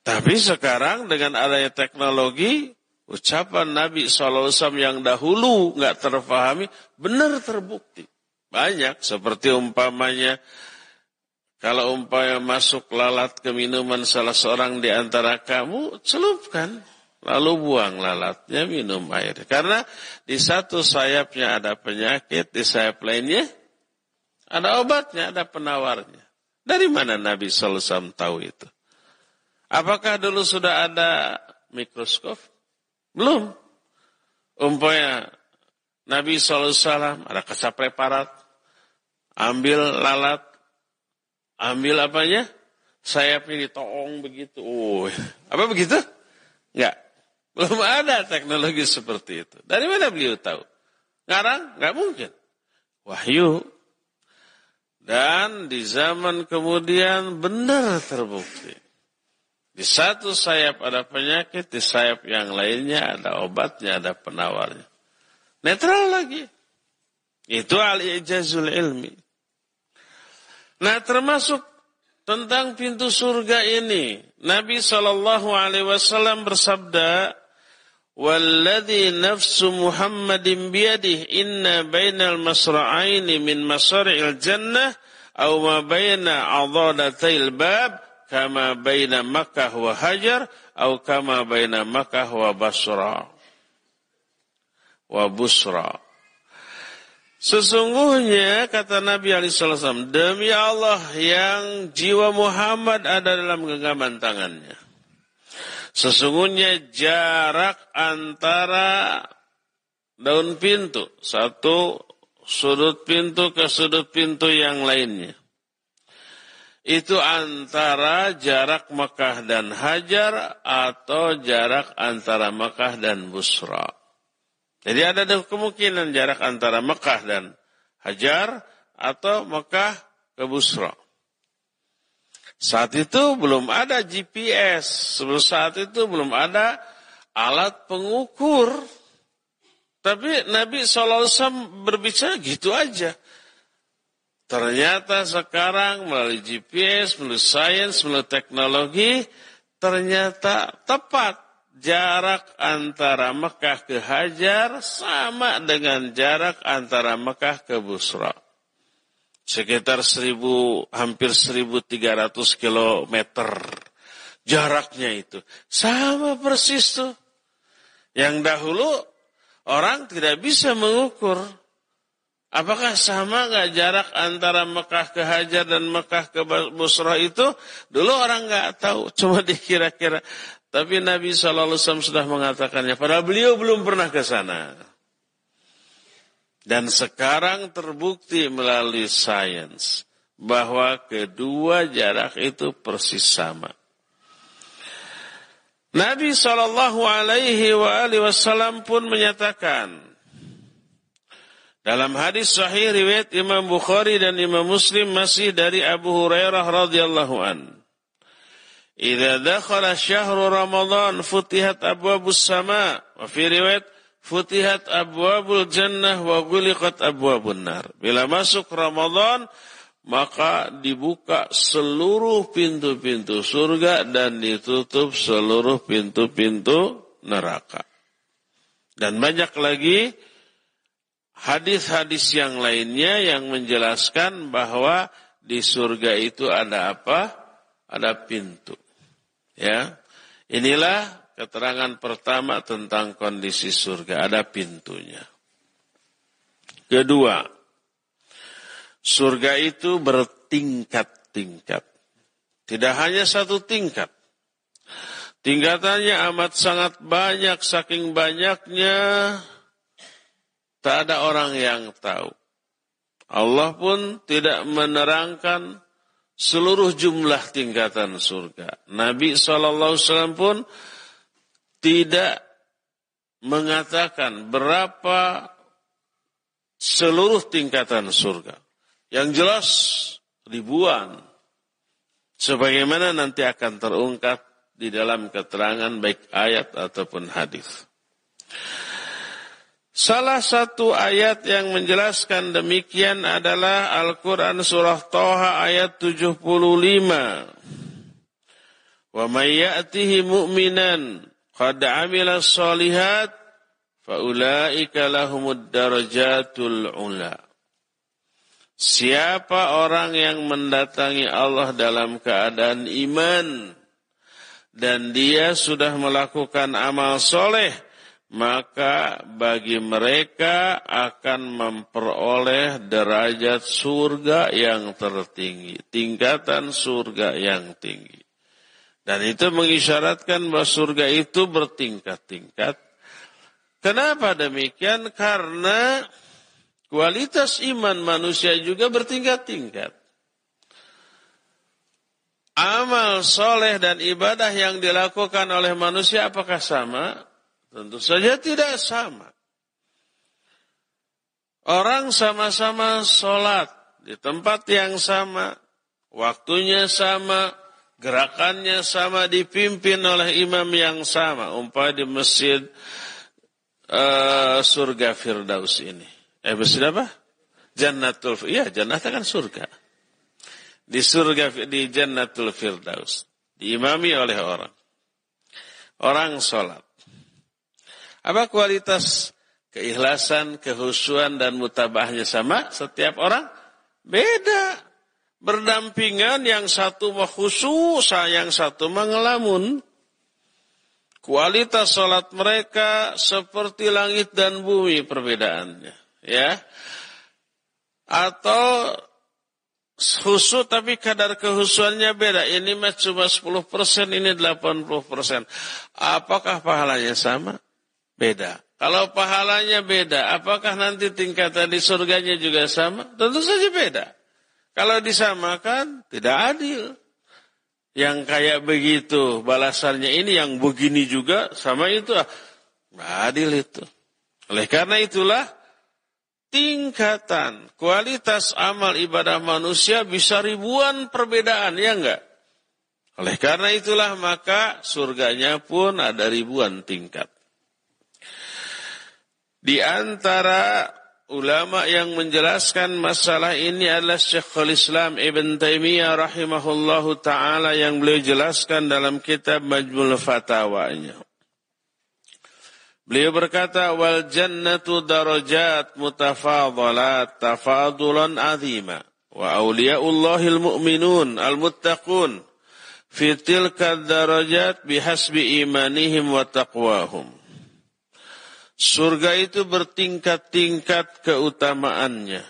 Tapi sekarang dengan adanya teknologi, ucapan Nabi SAW yang dahulu nggak terpahami, benar terbukti. Banyak, seperti umpamanya, kalau umpamanya masuk lalat ke minuman salah seorang di antara kamu, celupkan. Lalu buang lalatnya, minum air. Karena di satu sayapnya ada penyakit, di sayap lainnya ada obatnya, ada penawarnya. Dari mana Nabi SAW tahu itu? Apakah dulu sudah ada mikroskop? Belum. Umpamanya Nabi SAW ada kesap preparat, ambil lalat, ambil apanya? Sayapnya ditoong begitu. Oh, apa begitu? Enggak. Belum ada teknologi seperti itu. Dari mana beliau tahu? Ngarang? Enggak mungkin. Wahyu. Dan di zaman kemudian benar terbukti. Di satu sayap ada penyakit, di sayap yang lainnya ada obatnya, ada penawarnya. Netral lagi. Itu al-ijazul ilmi. Nah termasuk tentang pintu surga ini. Nabi Wasallam bersabda, "Walladhi nafsu Muhammadin biyadih inna bainal masra'aini min masari'il jannah aw ma baina adadatil bab kama baina Makkah wa Hajar atau kama baina Makkah wa Basra wa Busra. Sesungguhnya kata Nabi Ali Wasallam demi Allah yang jiwa Muhammad ada dalam genggaman tangannya. Sesungguhnya jarak antara daun pintu satu sudut pintu ke sudut pintu yang lainnya itu antara jarak Mekah dan Hajar atau jarak antara Mekah dan Busra. Jadi ada kemungkinan jarak antara Mekah dan Hajar atau Mekah ke Busra. Saat itu belum ada GPS, sebelum saat itu belum ada alat pengukur. Tapi Nabi SAW berbicara gitu aja. Ternyata sekarang melalui GPS, melalui sains, melalui teknologi, ternyata tepat jarak antara Mekah ke Hajar sama dengan jarak antara Mekah ke Busra. Sekitar seribu, hampir 1300 kilometer jaraknya itu. Sama persis tuh. Yang dahulu orang tidak bisa mengukur Apakah sama nggak jarak antara Mekah ke Hajar dan Mekah ke Busra itu? Dulu orang nggak tahu, cuma dikira-kira. Tapi Nabi SAW sudah mengatakannya. Padahal beliau belum pernah ke sana. Dan sekarang terbukti melalui sains bahwa kedua jarak itu persis sama. Nabi Shallallahu Alaihi Wasallam pun menyatakan, Dalam hadis sahih riwayat Imam Bukhari dan Imam Muslim masih dari Abu Hurairah radhiyallahu an. Idza dakhala syahru Ramadan futihat abwabus sama wa fi riwayat futihat abwabul jannah wa ghuliqat abwabun nar. Bila masuk Ramadan maka dibuka seluruh pintu-pintu surga dan ditutup seluruh pintu-pintu neraka. Dan banyak lagi hadis-hadis yang lainnya yang menjelaskan bahwa di surga itu ada apa? Ada pintu. Ya. Inilah keterangan pertama tentang kondisi surga, ada pintunya. Kedua, surga itu bertingkat-tingkat. Tidak hanya satu tingkat. Tingkatannya amat sangat banyak, saking banyaknya Tak ada orang yang tahu. Allah pun tidak menerangkan seluruh jumlah tingkatan surga. Nabi SAW pun tidak mengatakan berapa seluruh tingkatan surga. Yang jelas ribuan. Sebagaimana nanti akan terungkap di dalam keterangan baik ayat ataupun hadis. Salah satu ayat yang menjelaskan demikian adalah Al-Quran Surah Toha ayat 75. Wa may ya'tihi mu'minan qad amila salihat faulaika lahumud darajatul ula. Siapa orang yang mendatangi Allah dalam keadaan iman dan dia sudah melakukan amal soleh, maka bagi mereka akan memperoleh derajat surga yang tertinggi, tingkatan surga yang tinggi. Dan itu mengisyaratkan bahwa surga itu bertingkat-tingkat. Kenapa demikian? Karena kualitas iman manusia juga bertingkat-tingkat. Amal soleh dan ibadah yang dilakukan oleh manusia apakah sama? Tentu saja tidak sama. Orang sama-sama sholat di tempat yang sama, waktunya sama, gerakannya sama, dipimpin oleh imam yang sama. Umpah di masjid uh, surga Firdaus ini. Eh masjid apa? Jannatul, iya jannat kan surga. Di surga, di Jannatul Firdaus. Diimami oleh orang. Orang sholat. Apa kualitas keikhlasan, kehusuan dan mutabahnya sama setiap orang? Beda. Berdampingan yang satu khusus, yang satu mengelamun. Kualitas sholat mereka seperti langit dan bumi perbedaannya. Ya. Atau khusus tapi kadar kehusuannya beda. Ini cuma 10%, ini 80%. Apakah pahalanya sama? Beda. Kalau pahalanya beda, apakah nanti tingkatan di surganya juga sama? Tentu saja beda. Kalau disamakan, tidak adil. Yang kayak begitu balasannya ini, yang begini juga sama itu. Tidak adil itu. Oleh karena itulah, tingkatan kualitas amal ibadah manusia bisa ribuan perbedaan, ya enggak? Oleh karena itulah maka surganya pun ada ribuan tingkat. Di antara ulama yang menjelaskan masalah ini adalah Syekhul Islam Ibn Taimiyah rahimahullahu taala yang beliau jelaskan dalam kitab Majmul Fatawanya. Beliau berkata wal jannatu darajat mutafadalat tafadulan azima wa awliyaullahil mu'minun al muttaqun fi tilka darajat bihasbi imanihim wa taqwahum. Surga itu bertingkat-tingkat keutamaannya.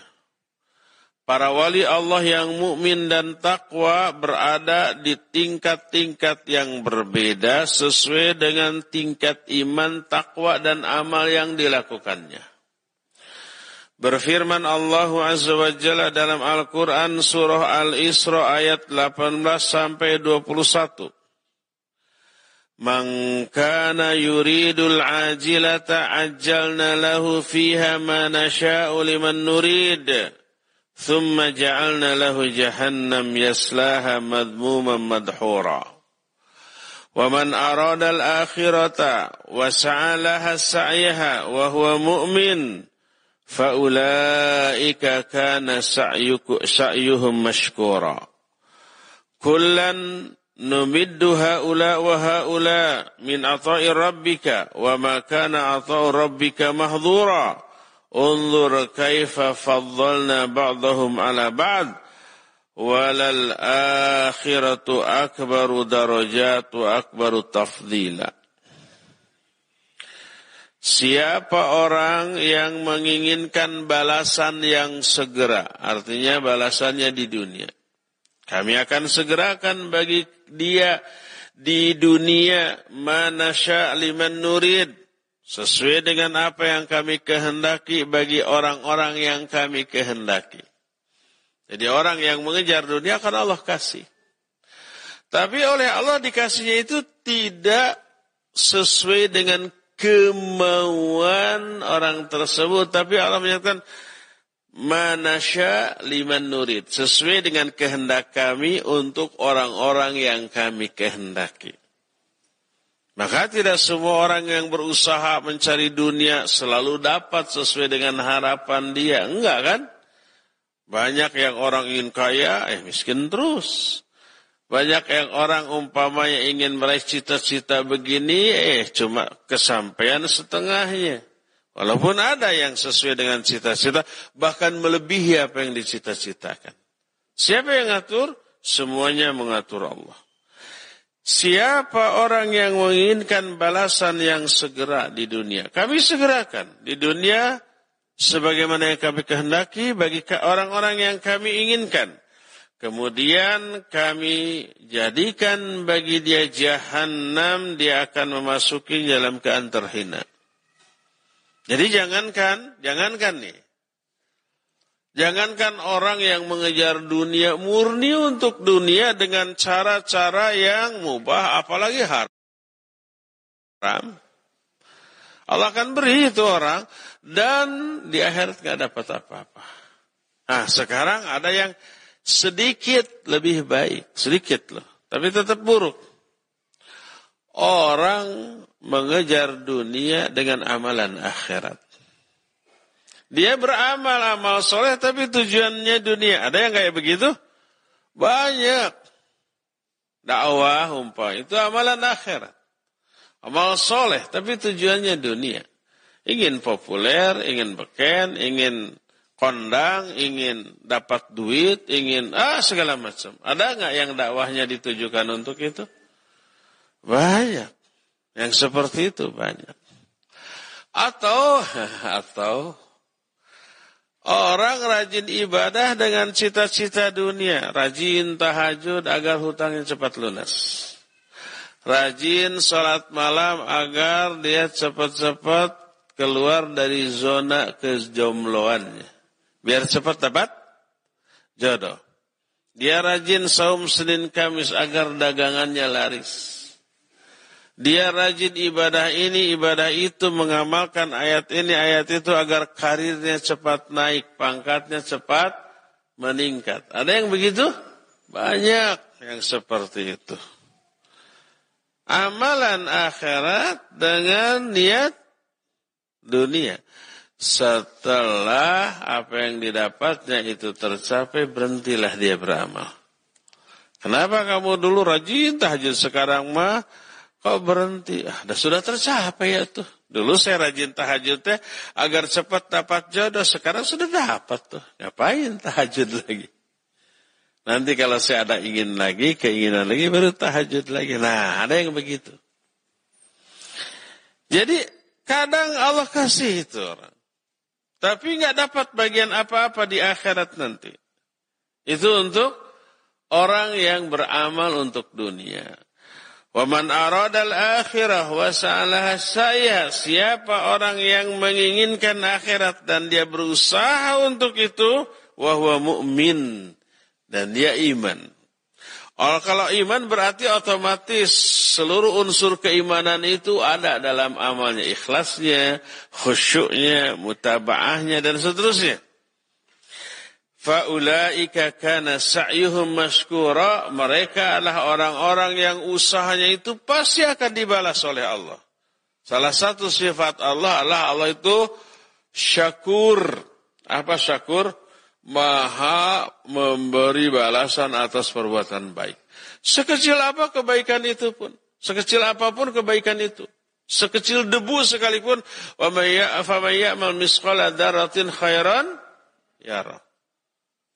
Para wali Allah yang mukmin dan takwa berada di tingkat-tingkat yang berbeda sesuai dengan tingkat iman, takwa dan amal yang dilakukannya. Berfirman Allah Azza wa Jalla dalam Al-Quran surah Al-Isra ayat 18 sampai 21. من كان يريد العاجلة عجلنا له فيها ما نشاء لمن نريد. ثم جعلنا له جهنم يسلاها مذموما مدحورا. ومن أراد الآخرة وسعى لها سعيها وهو مؤمن فأولئك كان سعيهم مشكورا. كلا Numiddu haula wa haula min ata'i rabbika wa ma kana ata'u rabbika كيف Unzur kaifa faddalna ba'dahum ala ba'd. Walal akhiratu akbaru. Siapa orang yang menginginkan balasan yang segera, artinya balasannya di dunia. Kami akan segerakan bagi dia di dunia manasya liman nurid. Sesuai dengan apa yang kami kehendaki bagi orang-orang yang kami kehendaki. Jadi orang yang mengejar dunia akan Allah kasih. Tapi oleh Allah dikasihnya itu tidak sesuai dengan kemauan orang tersebut. Tapi Allah menyatakan, manasya liman nurid. Sesuai dengan kehendak kami untuk orang-orang yang kami kehendaki. Maka tidak semua orang yang berusaha mencari dunia selalu dapat sesuai dengan harapan dia. Enggak kan? Banyak yang orang ingin kaya, eh miskin terus. Banyak yang orang umpamanya ingin meraih cita-cita begini, eh cuma kesampaian setengahnya. Walaupun ada yang sesuai dengan cita-cita, bahkan melebihi apa yang dicita-citakan. Siapa yang ngatur? Semuanya mengatur Allah. Siapa orang yang menginginkan balasan yang segera di dunia? Kami segerakan. Di dunia sebagaimana yang kami kehendaki bagi orang-orang yang kami inginkan. Kemudian kami jadikan bagi dia jahanam, dia akan memasuki dalam keadaan terhina. Jadi jangankan, jangankan nih. Jangankan orang yang mengejar dunia murni untuk dunia dengan cara-cara yang mubah, apalagi haram. Allah akan beri itu orang dan di akhirat nggak dapat apa-apa. Nah sekarang ada yang sedikit lebih baik, sedikit loh, tapi tetap buruk. Orang mengejar dunia dengan amalan akhirat. Dia beramal amal soleh tapi tujuannya dunia. Ada yang kayak begitu? Banyak. Dakwah umpah itu amalan akhirat. Amal soleh tapi tujuannya dunia. Ingin populer, ingin beken, ingin kondang, ingin dapat duit, ingin ah segala macam. Ada nggak yang dakwahnya ditujukan untuk itu? Banyak. Yang seperti itu banyak. Atau atau orang rajin ibadah dengan cita-cita dunia, rajin tahajud agar hutangnya cepat lunas. Rajin sholat malam agar dia cepat-cepat keluar dari zona kejombloannya. Biar cepat dapat jodoh. Dia rajin saum Senin Kamis agar dagangannya laris. Dia rajin ibadah ini, ibadah itu, mengamalkan ayat ini, ayat itu agar karirnya cepat naik, pangkatnya cepat meningkat. Ada yang begitu? Banyak yang seperti itu. Amalan akhirat dengan niat dunia. Setelah apa yang didapatnya itu tercapai, berhentilah dia beramal. Kenapa kamu dulu rajin tahajud, sekarang mah kok berhenti? Ah, sudah tercapai ya tuh. Dulu saya rajin tahajud teh agar cepat dapat jodoh, sekarang sudah dapat tuh. Ngapain tahajud lagi? Nanti kalau saya ada ingin lagi, keinginan lagi, baru tahajud lagi. Nah, ada yang begitu. Jadi Kadang Allah kasih itu orang. Tapi nggak dapat bagian apa-apa di akhirat nanti. Itu untuk orang yang beramal untuk dunia. Waman aradal akhirah wa saya. Siapa orang yang menginginkan akhirat dan dia berusaha untuk itu, wahwa mu'min. Dan dia iman. Oh, kalau iman berarti otomatis seluruh unsur keimanan itu ada dalam amalnya. Ikhlasnya, khusyuknya, mutabaahnya, dan seterusnya. Fa'ulaika kana sa'yuhum maskura. Mereka adalah orang-orang yang usahanya itu pasti akan dibalas oleh Allah. Salah satu sifat Allah adalah Allah itu syakur. Apa syakur? maha memberi balasan atas perbuatan baik. Sekecil apa kebaikan itu pun. Sekecil apa pun kebaikan itu. Sekecil debu sekalipun. Wa ya'mal misqala daratin khairan yara.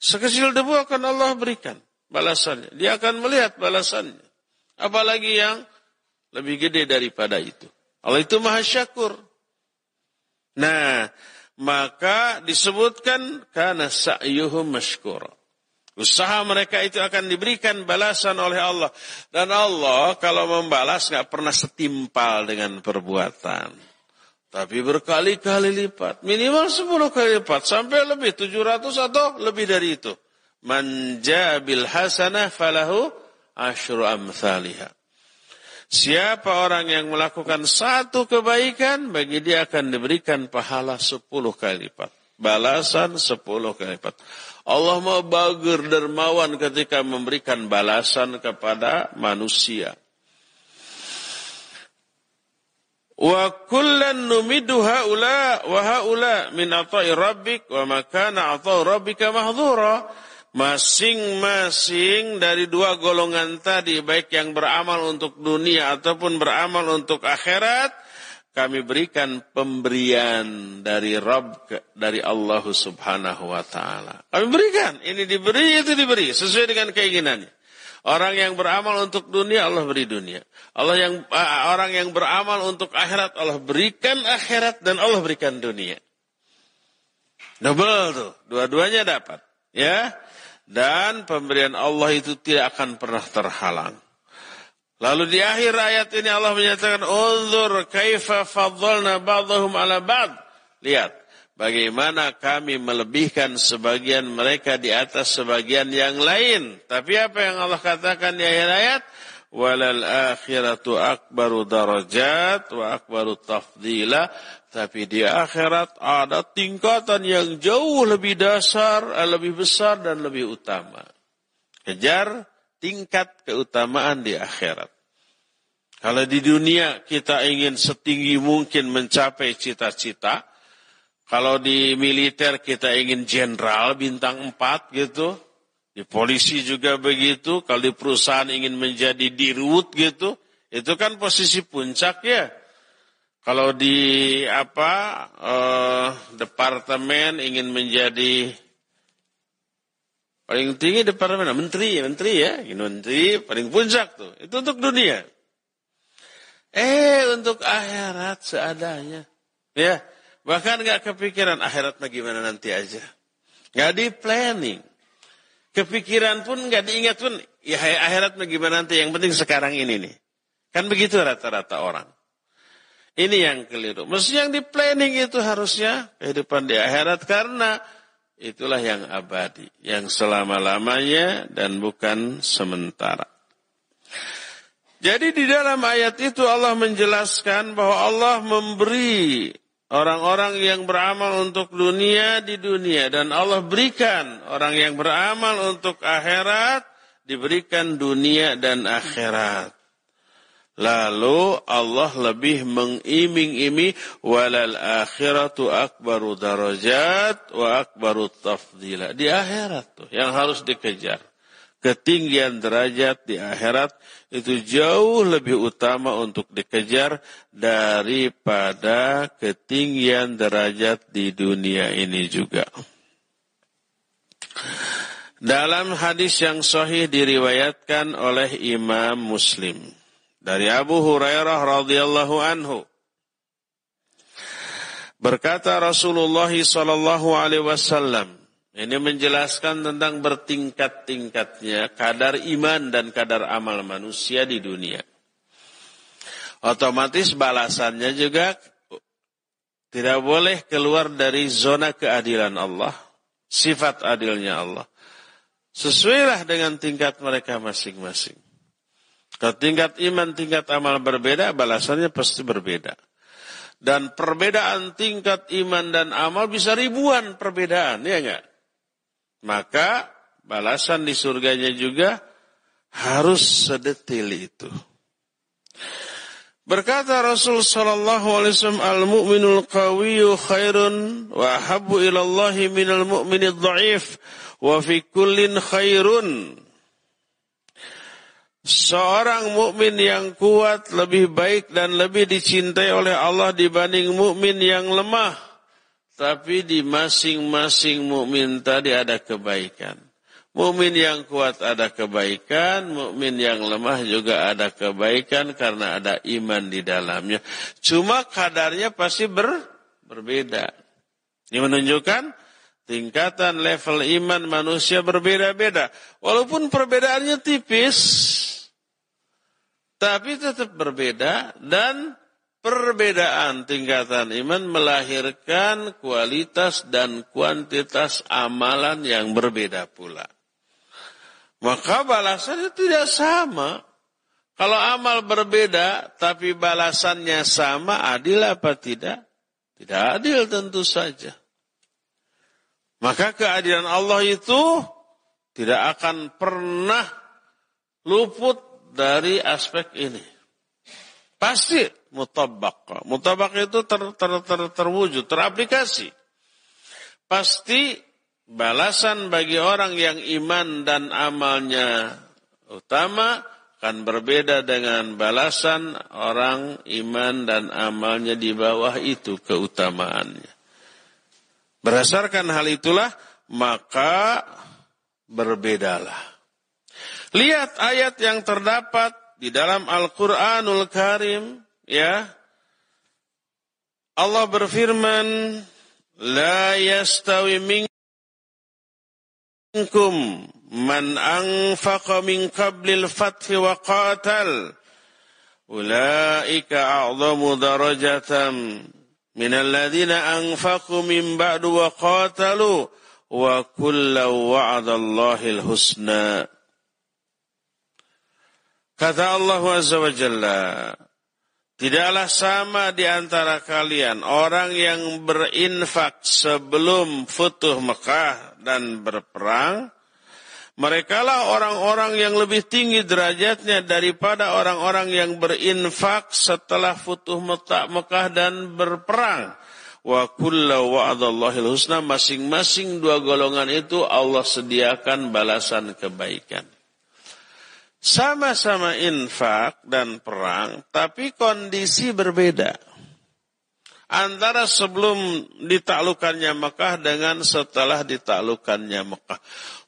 Sekecil debu akan Allah berikan balasannya. Dia akan melihat balasannya. Apalagi yang lebih gede daripada itu. Allah itu maha syakur. Nah, maka disebutkan karena sa'yuhum mashkura. Usaha mereka itu akan diberikan balasan oleh Allah. Dan Allah kalau membalas nggak pernah setimpal dengan perbuatan. Tapi berkali-kali lipat. Minimal 10 kali lipat. Sampai lebih 700 atau lebih dari itu. Manja bil hasanah falahu ashru amthaliha. Siapa orang yang melakukan satu kebaikan, bagi dia akan diberikan pahala sepuluh kali lipat. Balasan sepuluh kali lipat. Allah mau bager dermawan ketika memberikan balasan kepada manusia. Wa kullan numidu haula wa haula min ata'i rabbik wa makana ata'u rabbika mahdhura masing-masing dari dua golongan tadi, baik yang beramal untuk dunia ataupun beramal untuk akhirat, kami berikan pemberian dari Rabb, dari Allah subhanahu wa ta'ala. Kami berikan, ini diberi, itu diberi, sesuai dengan keinginannya. Orang yang beramal untuk dunia, Allah beri dunia. Allah yang uh, Orang yang beramal untuk akhirat, Allah berikan akhirat dan Allah berikan dunia. Double tuh, dua-duanya dapat. Ya, dan pemberian Allah itu tidak akan pernah terhalang. Lalu di akhir ayat ini Allah menyatakan, "Unzur kaifa faddalna ba'dahum 'ala ba'd." Lihat bagaimana kami melebihkan sebagian mereka di atas sebagian yang lain. Tapi apa yang Allah katakan di akhir ayat? Walal akhiratu akbaru darajat wa akbaru tafdila tapi di akhirat ada tingkatan yang jauh lebih dasar, lebih besar dan lebih utama. Kejar tingkat keutamaan di akhirat. Kalau di dunia kita ingin setinggi mungkin mencapai cita-cita, kalau di militer kita ingin jenderal bintang 4 gitu, di polisi juga begitu, kalau di perusahaan ingin menjadi dirut gitu, itu kan posisi puncak ya. Kalau di apa uh, departemen ingin menjadi paling tinggi departemen menteri, menteri ya, ini menteri paling puncak tuh. Itu untuk dunia. Eh untuk akhirat seadanya, ya. Bahkan nggak kepikiran akhirat bagaimana nanti aja. Nggak di planning. Kepikiran pun nggak diingat pun, ya akhirat bagaimana nanti. Yang penting sekarang ini nih. Kan begitu rata-rata orang. Ini yang keliru. Mesti yang di planning itu harusnya kehidupan di akhirat karena itulah yang abadi, yang selama-lamanya dan bukan sementara. Jadi di dalam ayat itu Allah menjelaskan bahwa Allah memberi orang-orang yang beramal untuk dunia di dunia dan Allah berikan orang yang beramal untuk akhirat diberikan dunia dan akhirat. Lalu Allah lebih mengiming-imi walal akhiratu akbaru darajat wa akbaru tafdila. Di akhirat tuh yang harus dikejar. Ketinggian derajat di akhirat itu jauh lebih utama untuk dikejar daripada ketinggian derajat di dunia ini juga. Dalam hadis yang sahih diriwayatkan oleh Imam Muslim dari Abu Hurairah radhiyallahu anhu. Berkata Rasulullah sallallahu alaihi wasallam, ini menjelaskan tentang bertingkat-tingkatnya kadar iman dan kadar amal manusia di dunia. Otomatis balasannya juga tidak boleh keluar dari zona keadilan Allah, sifat adilnya Allah. Sesuailah dengan tingkat mereka masing-masing. Kalau tingkat iman, tingkat amal berbeda, balasannya pasti berbeda. Dan perbedaan tingkat iman dan amal bisa ribuan perbedaan, ya enggak? Maka balasan di surganya juga harus sedetil itu. Berkata Rasul sallallahu alaihi wasallam al-mu'minul qawiyyu khairun wa habbu ila Allah minal mu'minid dha'if wa fi kullin khairun. Seorang mukmin yang kuat lebih baik dan lebih dicintai oleh Allah dibanding mukmin yang lemah. Tapi di masing-masing mukmin tadi ada kebaikan. Mukmin yang kuat ada kebaikan, mukmin yang lemah juga ada kebaikan karena ada iman di dalamnya. Cuma kadarnya pasti ber, berbeda. Ini menunjukkan tingkatan level iman manusia berbeda-beda. Walaupun perbedaannya tipis, tapi tetap berbeda dan perbedaan tingkatan iman melahirkan kualitas dan kuantitas amalan yang berbeda pula. Maka balasannya tidak sama. Kalau amal berbeda tapi balasannya sama, adil apa tidak? Tidak adil tentu saja. Maka keadilan Allah itu tidak akan pernah luput dari aspek ini. Pasti mutabak. Mutabak itu ter, ter, ter, terwujud, teraplikasi. Pasti balasan bagi orang yang iman dan amalnya utama akan berbeda dengan balasan orang iman dan amalnya di bawah itu keutamaannya. Berdasarkan hal itulah maka berbedalah. Lihat ayat yang terdapat di dalam Al-Qur'anul Karim ya. Allah berfirman, "La yastawi min minkum man anfaqa min qablil fathi wa qatal ulaika a'zamu darajatan min alladhina anfaqu min ba'du wa qatalu wa kullu wa'adallahi husna Kata Allah Azza wa Jalla Tidaklah sama di antara kalian orang yang berinfak sebelum futuh Mekah dan berperang. Mereka lah orang-orang yang lebih tinggi derajatnya daripada orang-orang yang berinfak setelah futuh Mekah dan berperang. Wa kulla wa'adallahil husna masing-masing dua golongan itu Allah sediakan balasan kebaikan. Sama-sama infak dan perang, tapi kondisi berbeda. Antara sebelum ditaklukkannya Mekah dengan setelah ditaklukkannya Mekah.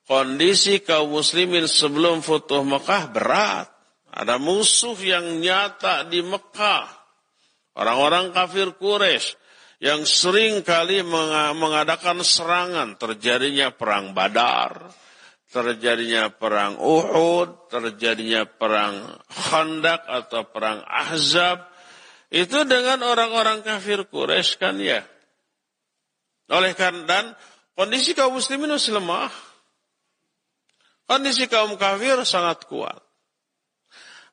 Kondisi kaum muslimin sebelum futuh Mekah berat. Ada musuh yang nyata di Mekah. Orang-orang kafir Quraisy yang sering kali mengadakan serangan. Terjadinya perang badar terjadinya perang Uhud, terjadinya perang Khandak atau perang Ahzab, itu dengan orang-orang kafir Quraisy kan ya. Oleh karena dan kondisi kaum muslimin masih lemah. Kondisi kaum kafir sangat kuat.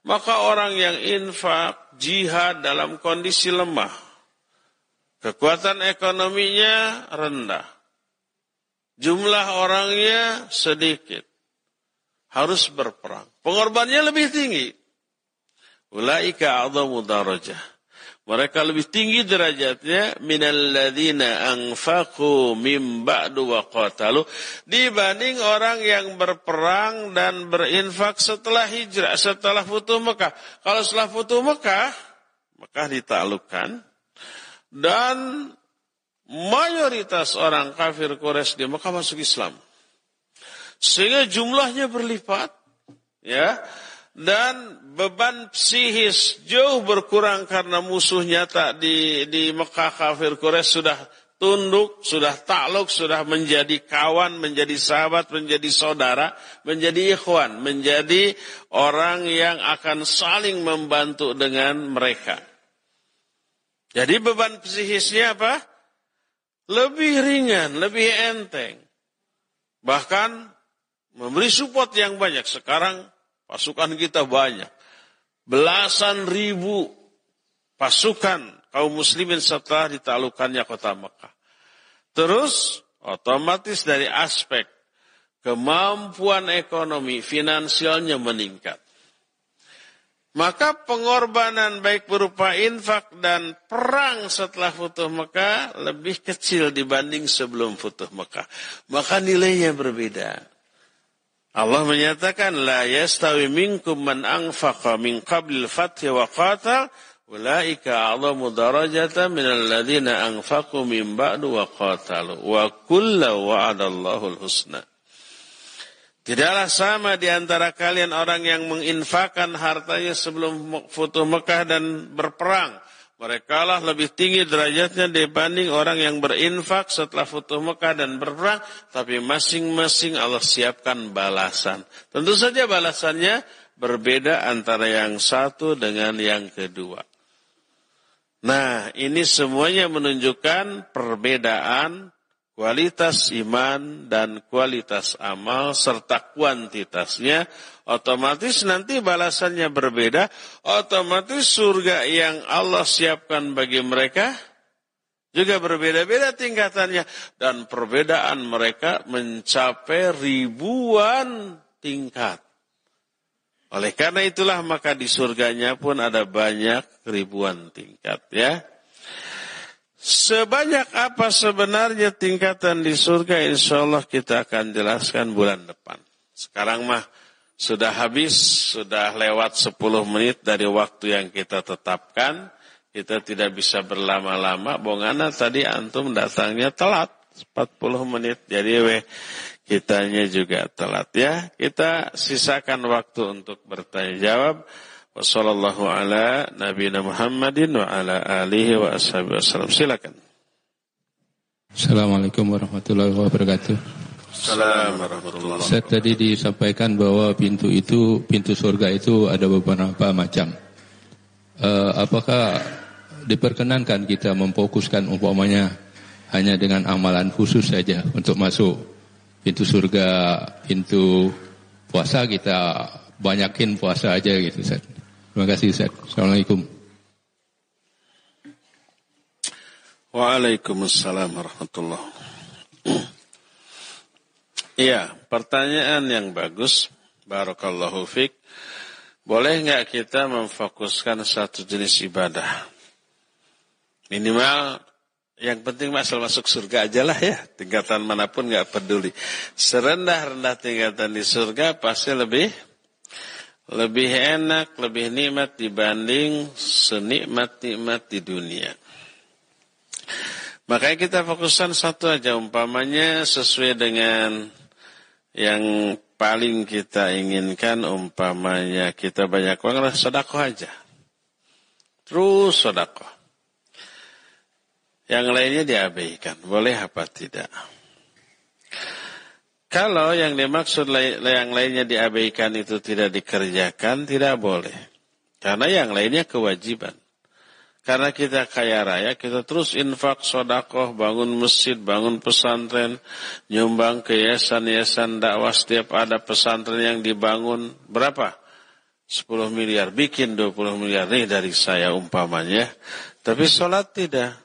Maka orang yang infak, jihad dalam kondisi lemah. Kekuatan ekonominya rendah Jumlah orangnya sedikit. Harus berperang. Pengorbanannya lebih tinggi. Ulaika a'zamu darajah. Mereka lebih tinggi derajatnya minalladzina anfaqu min ba'du wa qatalu dibanding orang yang berperang dan berinfak setelah hijrah, setelah futuh Mekah. Kalau setelah futuh Mekah, Mekah ditaklukkan dan mayoritas orang kafir Quraisy di Mekah masuk Islam. Sehingga jumlahnya berlipat, ya. Dan beban psikis jauh berkurang karena musuh nyata di di Mekah kafir Quraisy sudah tunduk, sudah takluk, sudah menjadi kawan, menjadi sahabat, menjadi saudara, menjadi ikhwan, menjadi orang yang akan saling membantu dengan mereka. Jadi beban psikisnya apa? Lebih ringan, lebih enteng. Bahkan memberi support yang banyak. Sekarang pasukan kita banyak. Belasan ribu pasukan kaum muslimin setelah ditaklukkannya kota Mekah. Terus otomatis dari aspek kemampuan ekonomi finansialnya meningkat. Maka pengorbanan baik berupa infak dan perang setelah Futuh Mekah lebih kecil dibanding sebelum Futuh Mekah. Maka nilainya berbeda. Allah menyatakan la yastawi minkum man anfaqa min qabl fathi wa qatal ulaika a'zamu darajatan min alladhina anfaqu min ba'du wa qatalu wa kullu wa'adallahu al-husna. Tidaklah sama di antara kalian orang yang menginfakkan hartanya sebelum Futuh Mekah dan berperang. Mereka lah lebih tinggi derajatnya dibanding orang yang berinfak setelah Futuh Mekah dan berperang. Tapi masing-masing Allah siapkan balasan. Tentu saja balasannya berbeda antara yang satu dengan yang kedua. Nah, ini semuanya menunjukkan perbedaan kualitas iman dan kualitas amal serta kuantitasnya otomatis nanti balasannya berbeda otomatis surga yang Allah siapkan bagi mereka juga berbeda-beda tingkatannya dan perbedaan mereka mencapai ribuan tingkat. Oleh karena itulah maka di surganya pun ada banyak ribuan tingkat ya Sebanyak apa sebenarnya tingkatan di surga insya Allah kita akan jelaskan bulan depan. Sekarang mah sudah habis, sudah lewat 10 menit dari waktu yang kita tetapkan. Kita tidak bisa berlama-lama. Bongana tadi antum datangnya telat 40 menit. Jadi weh kitanya juga telat ya. Kita sisakan waktu untuk bertanya jawab. Wassallallahu ala nabiyina Muhammadin wa ala alihi wa ashabihi wasallam. Silakan. Assalamualaikum warahmatullahi wabarakatuh. Assalamualaikum. Saya tadi disampaikan bahwa pintu itu, pintu surga itu ada beberapa macam. Uh, apakah diperkenankan kita memfokuskan umpamanya hanya dengan amalan khusus saja untuk masuk pintu surga, pintu puasa kita banyakin puasa aja gitu Ustaz. Terima kasih Ustaz. Assalamualaikum. Waalaikumsalam warahmatullahi Iya, pertanyaan yang bagus. Barakallahu fiq. Boleh nggak kita memfokuskan satu jenis ibadah? Minimal yang penting masal masuk surga aja lah ya. Tingkatan mana pun nggak peduli. Serendah-rendah tingkatan di surga pasti lebih lebih enak, lebih nikmat dibanding senikmat-nikmat di dunia. Makanya kita fokuskan satu aja umpamanya sesuai dengan yang paling kita inginkan umpamanya kita banyak uang sedekah aja. Terus sedekah. Yang lainnya diabaikan. Boleh apa tidak? Kalau yang dimaksud yang lainnya diabaikan itu tidak dikerjakan, tidak boleh. Karena yang lainnya kewajiban. Karena kita kaya raya, kita terus infak, sodakoh, bangun masjid, bangun pesantren, nyumbang ke yayasan-yayasan dakwah setiap ada pesantren yang dibangun. Berapa? 10 miliar, bikin 20 miliar. Nih dari saya umpamanya. Tapi sholat tidak.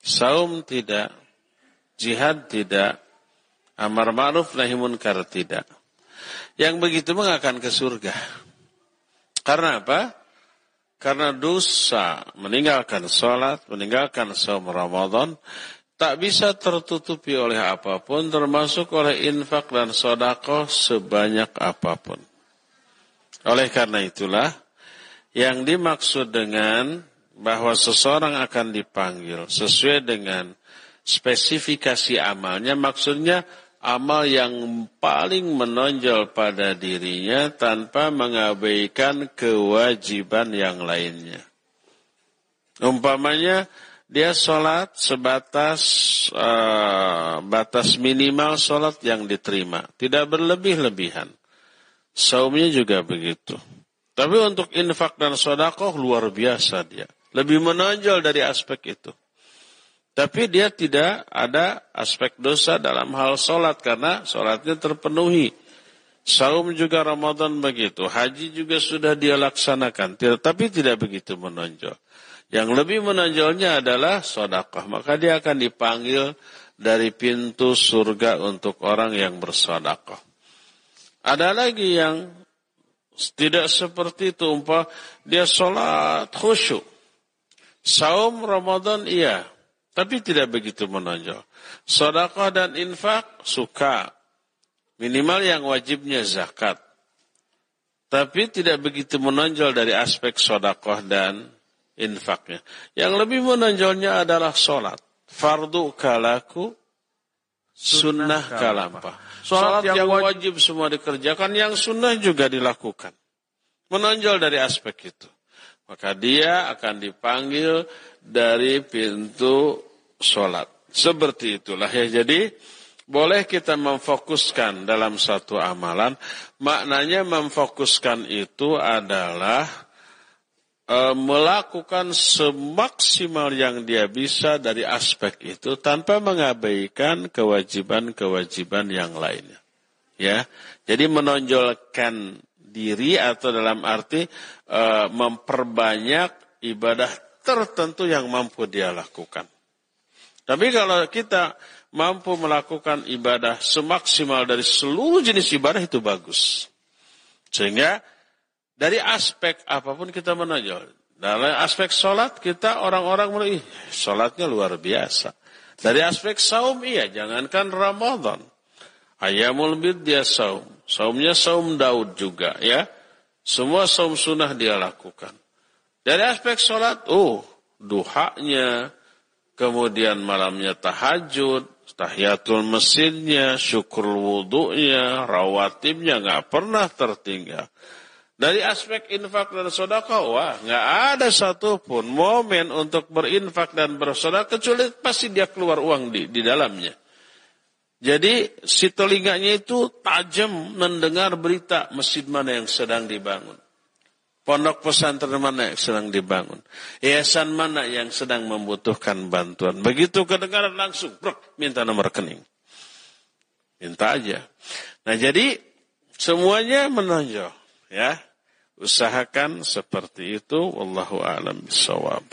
Saum tidak. Jihad tidak Amar ma'ruf nahi munkar tidak. Yang begitu mengakan ke surga. Karena apa? Karena dosa meninggalkan sholat, meninggalkan saum Ramadan, tak bisa tertutupi oleh apa pun, termasuk oleh infak dan sodako sebanyak apa pun. Oleh karena itulah, yang dimaksud dengan bahwa seseorang akan dipanggil sesuai dengan spesifikasi amalnya, maksudnya amal yang paling menonjol pada dirinya tanpa mengabaikan kewajiban yang lainnya. Umpamanya dia sholat sebatas uh, batas minimal sholat yang diterima, tidak berlebih-lebihan. Saumnya juga begitu. Tapi untuk infak dan sodakoh luar biasa dia. Lebih menonjol dari aspek itu. Tapi dia tidak ada aspek dosa dalam hal sholat karena sholatnya terpenuhi. Saum juga Ramadan begitu. Haji juga sudah dia laksanakan. Tapi tidak begitu menonjol. Yang lebih menonjolnya adalah sodakah. Maka dia akan dipanggil dari pintu surga untuk orang yang bersodakah. Ada lagi yang tidak seperti itu. Umpah dia sholat khusyuk. Saum Ramadan iya. Tapi tidak begitu menonjol. Sodakah dan infak suka. Minimal yang wajibnya zakat. Tapi tidak begitu menonjol dari aspek sodakoh dan infaknya. Yang lebih menonjolnya adalah sholat. Fardu kalaku, sunnah kalampa. Sholat yang wajib semua dikerjakan, yang sunnah juga dilakukan. Menonjol dari aspek itu. Maka dia akan dipanggil dari pintu sholat. Seperti itulah ya. Jadi boleh kita memfokuskan dalam satu amalan. Maknanya memfokuskan itu adalah e, melakukan semaksimal yang dia bisa dari aspek itu tanpa mengabaikan kewajiban-kewajiban yang lainnya. Ya, jadi menonjolkan diri atau dalam arti e, memperbanyak ibadah tertentu yang mampu dia lakukan. Tapi kalau kita mampu melakukan ibadah semaksimal dari seluruh jenis ibadah itu bagus. Sehingga dari aspek apa pun kita menonjol. Dalam aspek sholat kita orang-orang mulai, sholatnya luar biasa. Dari aspek saum iya, jangankan Ramadan. Ayamul dia saum. Saumnya saum Daud juga ya. Semua saum sunnah dia lakukan. Dari aspek sholat, oh, duhanya, kemudian malamnya tahajud, tahiyatul mesinnya, syukur wudhunya, rawatibnya nggak pernah tertinggal. Dari aspek infak dan sodaka, wah nggak ada satupun momen untuk berinfak dan bersodaka kecuali pasti dia keluar uang di, di dalamnya. Jadi si telinganya itu tajam mendengar berita masjid mana yang sedang dibangun. Pondok pesantren mana yang sedang dibangun? Yayasan mana yang sedang membutuhkan bantuan? Begitu kedengaran langsung, brok, minta nomor rekening. Minta aja. Nah jadi semuanya menonjol. Ya, usahakan seperti itu. Wallahu a'lam bishawab.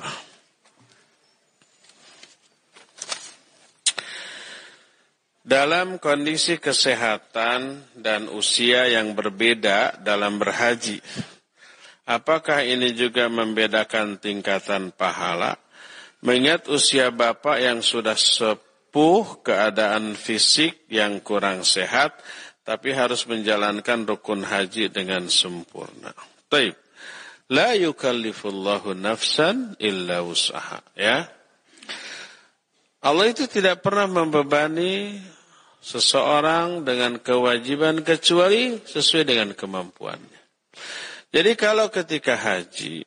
Dalam kondisi kesehatan dan usia yang berbeda dalam berhaji, Apakah ini juga membedakan tingkatan pahala? Mengingat usia bapak yang sudah sepuh, keadaan fisik yang kurang sehat, tapi harus menjalankan rukun haji dengan sempurna. Taib. La yukallifullahu nafsan illa usaha. Ya. Allah itu tidak pernah membebani seseorang dengan kewajiban kecuali sesuai dengan kemampuannya. Jadi kalau ketika haji,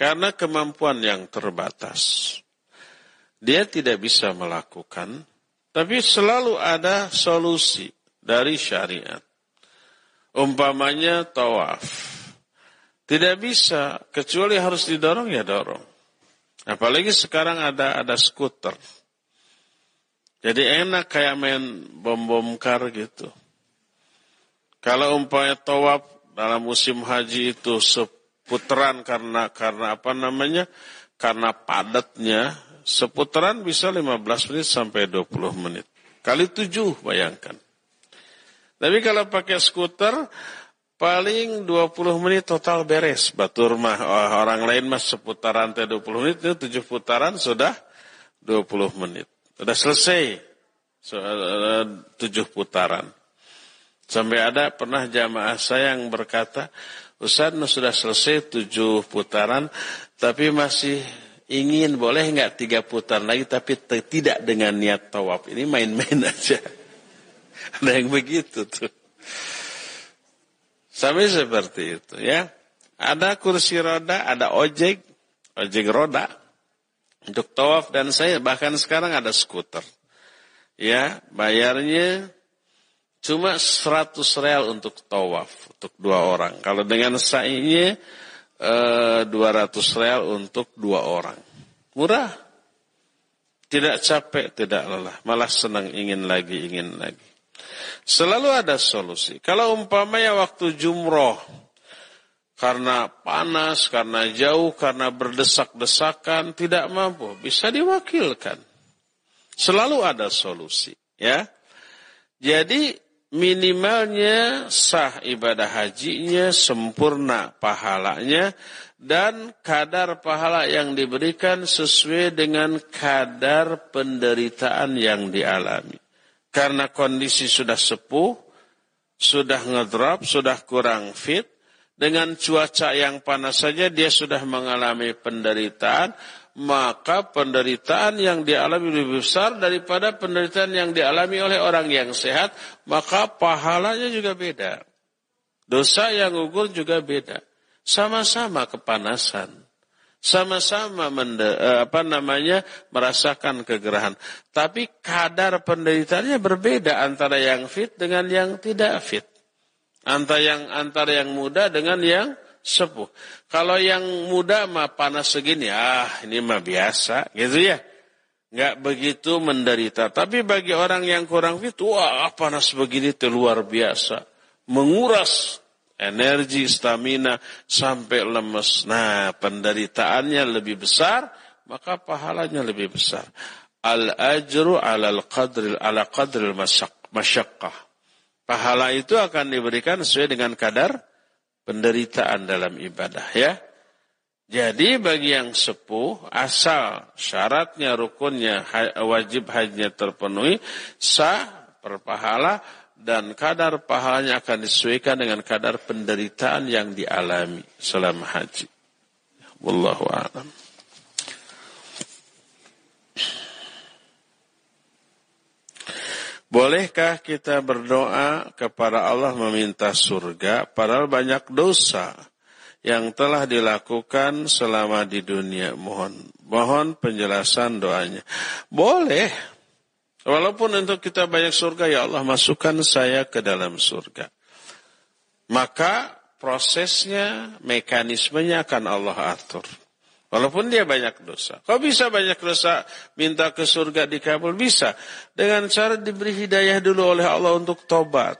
karena kemampuan yang terbatas, dia tidak bisa melakukan, tapi selalu ada solusi dari syariat. Umpamanya tawaf. Tidak bisa, kecuali harus didorong ya dorong. Apalagi sekarang ada ada skuter. Jadi enak kayak main bom-bom kar gitu. Kalau umpamanya tawaf dalam musim haji itu seputaran karena karena apa namanya? Karena padatnya seputaran bisa 15 menit sampai 20 menit. Kali 7 bayangkan. Tapi kalau pakai skuter paling 20 menit total beres. Batur mah orang lain mah seputaran teh 20 menit itu 7 putaran sudah 20 menit. Sudah selesai. 7 putaran. Sampai ada pernah jamaah saya yang berkata, Ustaz sudah selesai tujuh putaran, tapi masih ingin boleh nggak tiga putaran lagi, tapi tidak dengan niat tawaf. Ini main-main aja. Ada yang begitu tuh. Sampai seperti itu ya. Ada kursi roda, ada ojek, ojek roda untuk tawaf dan saya bahkan sekarang ada skuter. Ya, bayarnya Cuma 100 real untuk tawaf, untuk dua orang. Kalau dengan sa'inya e, 200 real untuk dua orang. Murah. Tidak capek, tidak lelah. Malah senang ingin lagi, ingin lagi. Selalu ada solusi. Kalau umpamanya waktu jumroh, karena panas, karena jauh, karena berdesak-desakan, tidak mampu, bisa diwakilkan. Selalu ada solusi, ya. Jadi minimalnya sah ibadah hajinya, sempurna pahalanya, dan kadar pahala yang diberikan sesuai dengan kadar penderitaan yang dialami. Karena kondisi sudah sepuh, sudah ngedrop, sudah kurang fit, dengan cuaca yang panas saja dia sudah mengalami penderitaan, maka penderitaan yang dialami lebih besar daripada penderitaan yang dialami oleh orang yang sehat, maka pahalanya juga beda. Dosa yang gugur juga beda. Sama-sama kepanasan. Sama-sama eh, apa namanya merasakan kegerahan. Tapi kadar penderitaannya berbeda antara yang fit dengan yang tidak fit. Antara yang antara yang muda dengan yang sepuh. Kalau yang muda mah panas segini, ah ini mah biasa, gitu ya. Nggak begitu menderita. Tapi bagi orang yang kurang fit, wah panas begini itu luar biasa. Menguras energi, stamina, sampai lemes. Nah, penderitaannya lebih besar, maka pahalanya lebih besar. Al-ajru ala al-qadril ala qadril masyakkah. Pahala itu akan diberikan sesuai dengan kadar penderitaan dalam ibadah ya. Jadi bagi yang sepuh asal syaratnya rukunnya wajib hajinya terpenuhi sah berpahala dan kadar pahalanya akan disesuaikan dengan kadar penderitaan yang dialami selama haji. Wallahu a'lam. Bolehkah kita berdoa kepada Allah meminta surga padahal banyak dosa yang telah dilakukan selama di dunia? Mohon mohon penjelasan doanya. Boleh. Walaupun untuk kita banyak surga, ya Allah masukkan saya ke dalam surga. Maka prosesnya, mekanismenya akan Allah atur. Walaupun dia banyak dosa. Kau bisa banyak dosa minta ke surga dikabul? Bisa. Dengan cara diberi hidayah dulu oleh Allah untuk tobat.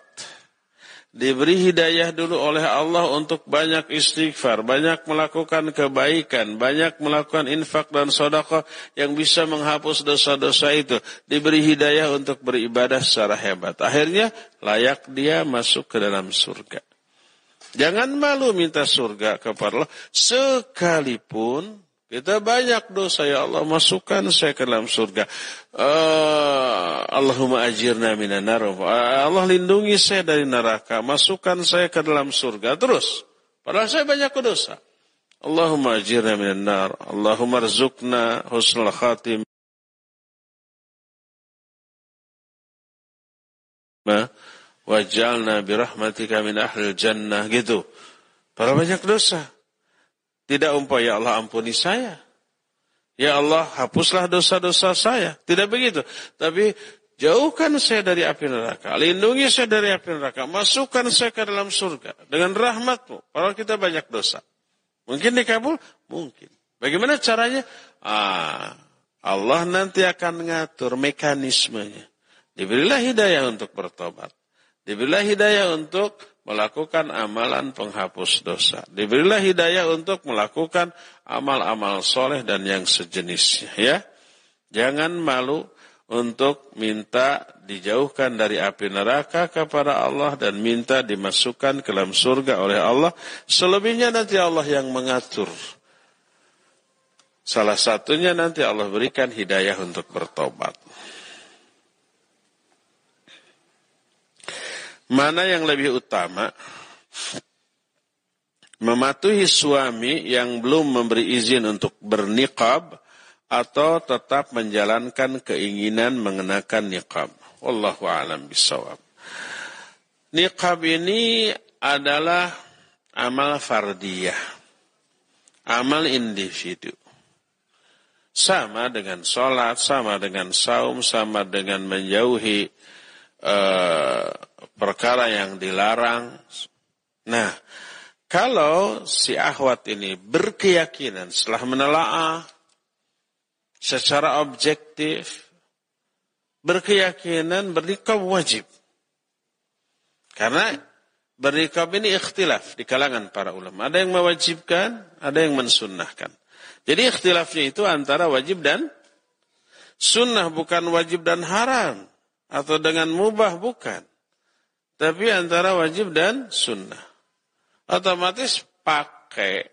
Diberi hidayah dulu oleh Allah untuk banyak istighfar, banyak melakukan kebaikan, banyak melakukan infak dan sodako yang bisa menghapus dosa-dosa itu. Diberi hidayah untuk beribadah secara hebat. Akhirnya layak dia masuk ke dalam surga. Jangan malu minta surga kepada Allah. Sekalipun kita banyak dosa ya Allah masukkan saya ke dalam surga. Uh, Allahumma ajirna minan nar. Allah lindungi saya dari neraka. Masukkan saya ke dalam surga. Terus. Padahal saya banyak dosa. Allahumma ajirna minan nar. Allahumma rizukna husnul khatim. Wajalna birahmatika min ahlil jannah. Gitu. Para banyak dosa. Tidak umpah, ya Allah ampuni saya. Ya Allah hapuslah dosa-dosa saya. Tidak begitu. Tapi jauhkan saya dari api neraka. Lindungi saya dari api neraka. Masukkan saya ke dalam surga. Dengan rahmatmu. Kalau kita banyak dosa. Mungkin dikabul? Mungkin. Bagaimana caranya? Ah, Allah nanti akan mengatur mekanismenya. Diberilah hidayah untuk bertobat. Diberilah hidayah untuk melakukan amalan penghapus dosa. Diberilah hidayah untuk melakukan amal-amal soleh dan yang sejenisnya. Ya, Jangan malu untuk minta dijauhkan dari api neraka kepada Allah dan minta dimasukkan ke dalam surga oleh Allah. Selebihnya nanti Allah yang mengatur. Salah satunya nanti Allah berikan hidayah untuk bertobat. Mana yang lebih utama? Mematuhi suami yang belum memberi izin untuk berniqab atau tetap menjalankan keinginan mengenakan niqab. Wallahu a'lam bisawab. Niqab ini adalah amal fardiyah. Amal individu. Sama dengan sholat, sama dengan saum, sama dengan menjauhi uh, perkara yang dilarang. Nah, kalau si ahwat ini berkeyakinan setelah menelaah secara objektif berkeyakinan bernikah wajib. Karena bernikah ini ikhtilaf di kalangan para ulama. Ada yang mewajibkan, ada yang mensunnahkan. Jadi ikhtilafnya itu antara wajib dan sunnah bukan wajib dan haram atau dengan mubah bukan. Tapi antara wajib dan sunnah. Otomatis pakai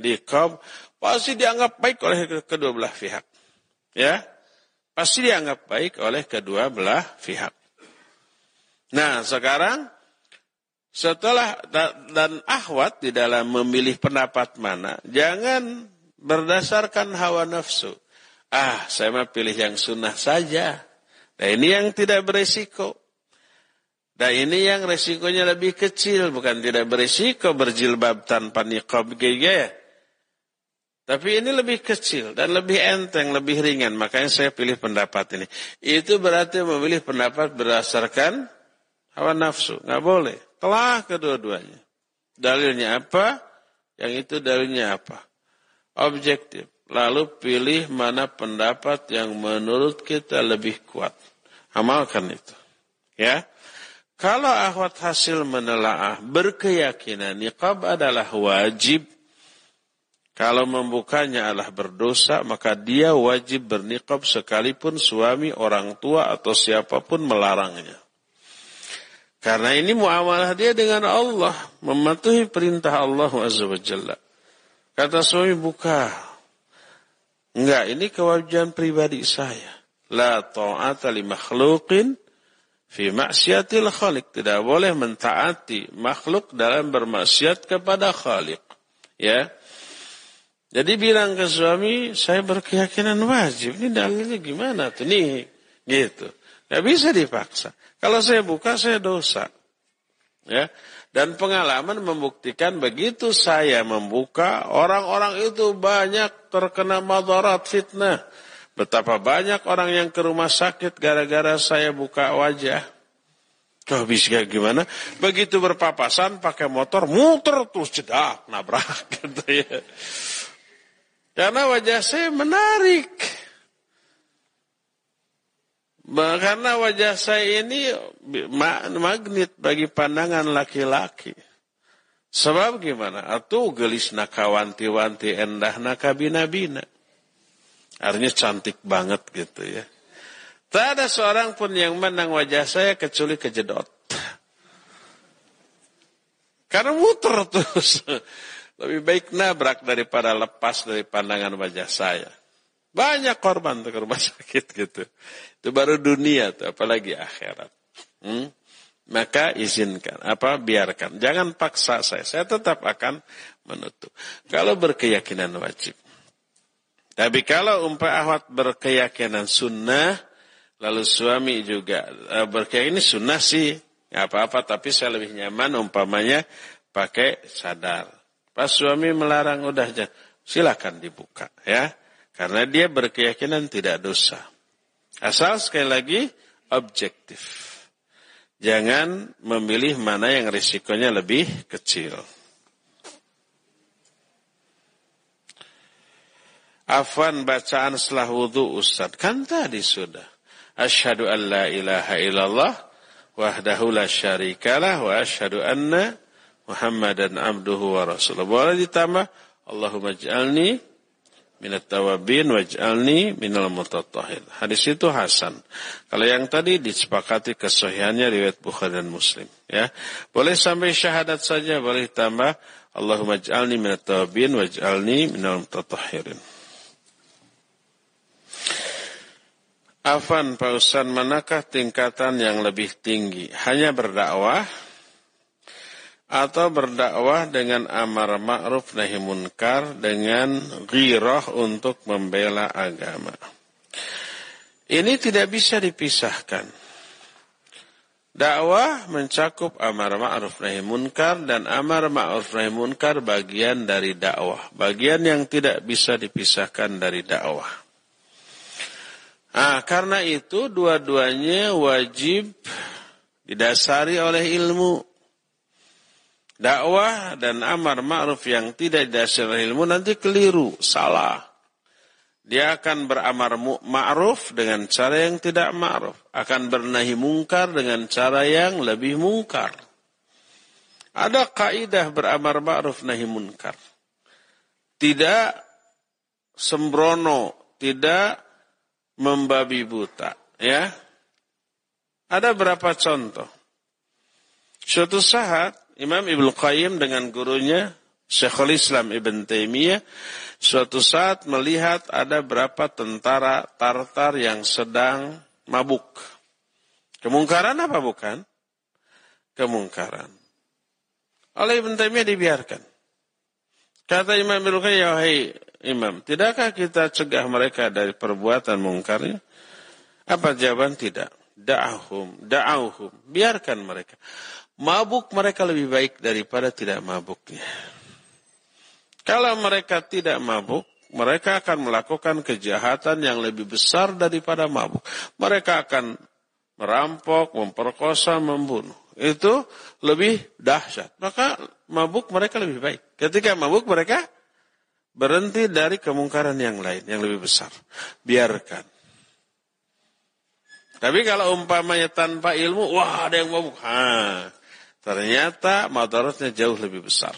nikab pasti dianggap baik oleh kedua belah pihak. Ya, pasti dianggap baik oleh kedua belah pihak. Nah, sekarang setelah dan ahwat di dalam memilih pendapat mana, jangan berdasarkan hawa nafsu. Ah, saya mau pilih yang sunnah saja. Nah, ini yang tidak beresiko. Dan ini yang resikonya lebih kecil, bukan tidak berisiko berjilbab tanpa niqab gaya. Tapi ini lebih kecil dan lebih enteng, lebih ringan. Makanya saya pilih pendapat ini. Itu berarti memilih pendapat berdasarkan hawa nafsu. Nggak boleh. Telah kedua-duanya. Dalilnya apa? Yang itu dalilnya apa? Objektif. Lalu pilih mana pendapat yang menurut kita lebih kuat. Amalkan itu. Ya. Kalau akhwat hasil menelaah berkeyakinan niqab adalah wajib. Kalau membukanya adalah berdosa, maka dia wajib berniqab sekalipun suami, orang tua, atau siapa pun melarangnya. Karena ini muamalah dia dengan Allah, mematuhi perintah Allah. Kata suami buka. Enggak, ini kewajiban pribadi saya. La ta'ata li makhluqin Fi maksiatil khalik. Tidak boleh mentaati makhluk dalam bermaksiat kepada khalik. Ya. Jadi bilang ke suami, saya berkeyakinan wajib. Ini dalilnya gimana tuh? Nih, gitu. Gak bisa dipaksa. Kalau saya buka, saya dosa. Ya. Dan pengalaman membuktikan begitu saya membuka, orang-orang itu banyak terkena madarat fitnah. Betapa banyak orang yang ke rumah sakit gara-gara saya buka wajah. Kau bisa gimana? Begitu berpapasan pakai motor, muter terus jedak, nabrak. Gitu ya. Karena wajah saya menarik. Karena wajah saya ini magnet bagi pandangan laki-laki. Sebab gimana? Atau gelis nakawanti-wanti endah nakabina-bina. Artinya cantik banget gitu ya. Tak ada seorang pun yang menang wajah saya kecuali kejedot. Karena muter terus. Lebih baik nabrak daripada lepas dari pandangan wajah saya. Banyak korban ke rumah sakit gitu. Itu baru dunia tuh, apalagi akhirat. Hmm? Maka izinkan, apa biarkan. Jangan paksa saya, saya tetap akan menutup. Kalau berkeyakinan wajib. Tapi kalau umpah ahwat berkeyakinan sunnah, lalu suami juga uh, berkeyakinan sunnah sih, apa-apa. Tapi saya lebih nyaman umpamanya pakai sadar. Pas suami melarang udah silakan dibuka ya, karena dia berkeyakinan tidak dosa. Asal sekali lagi objektif. Jangan memilih mana yang risikonya lebih kecil. Afwan bacaan setelah wudhu Ustaz. Kan tadi sudah. Asyhadu an la ilaha illallah wahdahu la syarikalah wa asyhadu anna Muhammadan abduhu wa rasuluh. Boleh ditambah Allahumma ij'alni minat tawabin waj'alni minal mutatahir. Hadis itu hasan. Kalau yang tadi disepakati kesohiannya riwayat Bukhari dan Muslim. Ya, boleh sampai syahadat saja, boleh tambah Allahumma ij'alni minat tawabin waj'alni minal mutatahirin. Afan Pak Ustaz, manakah tingkatan yang lebih tinggi? Hanya berdakwah atau berdakwah dengan amar ma'ruf nahi munkar dengan ghirah untuk membela agama. Ini tidak bisa dipisahkan. Dakwah mencakup amar ma'ruf nahi munkar dan amar ma'ruf nahi munkar bagian dari dakwah, bagian yang tidak bisa dipisahkan dari dakwah. Ah, karena itu dua-duanya wajib didasari oleh ilmu. Dakwah dan amar ma'ruf yang tidak didasari oleh ilmu nanti keliru, salah. Dia akan beramar ma'ruf dengan cara yang tidak ma'ruf. Akan bernahi mungkar dengan cara yang lebih mungkar. Ada kaidah beramar ma'ruf nahi munkar. Tidak sembrono, tidak membabi buta. Ya, Ada berapa contoh? Suatu saat Imam Ibnu Qayyim dengan gurunya Syekhul Islam Ibn Taimiyah suatu saat melihat ada berapa tentara Tartar yang sedang mabuk. Kemungkaran apa bukan? Kemungkaran. Oleh Ibn Taimiyah dibiarkan. Kata Imam Ibn Qayyim, ya hai Imam, tidakkah kita cegah mereka dari perbuatan mungkarnya? Apa jawaban tidak? Da'ahum, da'auhum, biarkan mereka. Mabuk mereka lebih baik daripada tidak mabuknya. Kalau mereka tidak mabuk, mereka akan melakukan kejahatan yang lebih besar daripada mabuk. Mereka akan merampok, memperkosa, membunuh. Itu lebih dahsyat. Maka mabuk mereka lebih baik. Ketika mabuk mereka berhenti dari kemungkaran yang lain, yang lebih besar. Biarkan. Tapi kalau umpamanya tanpa ilmu, wah ada yang mabuk. Ha, ternyata madaratnya jauh lebih besar.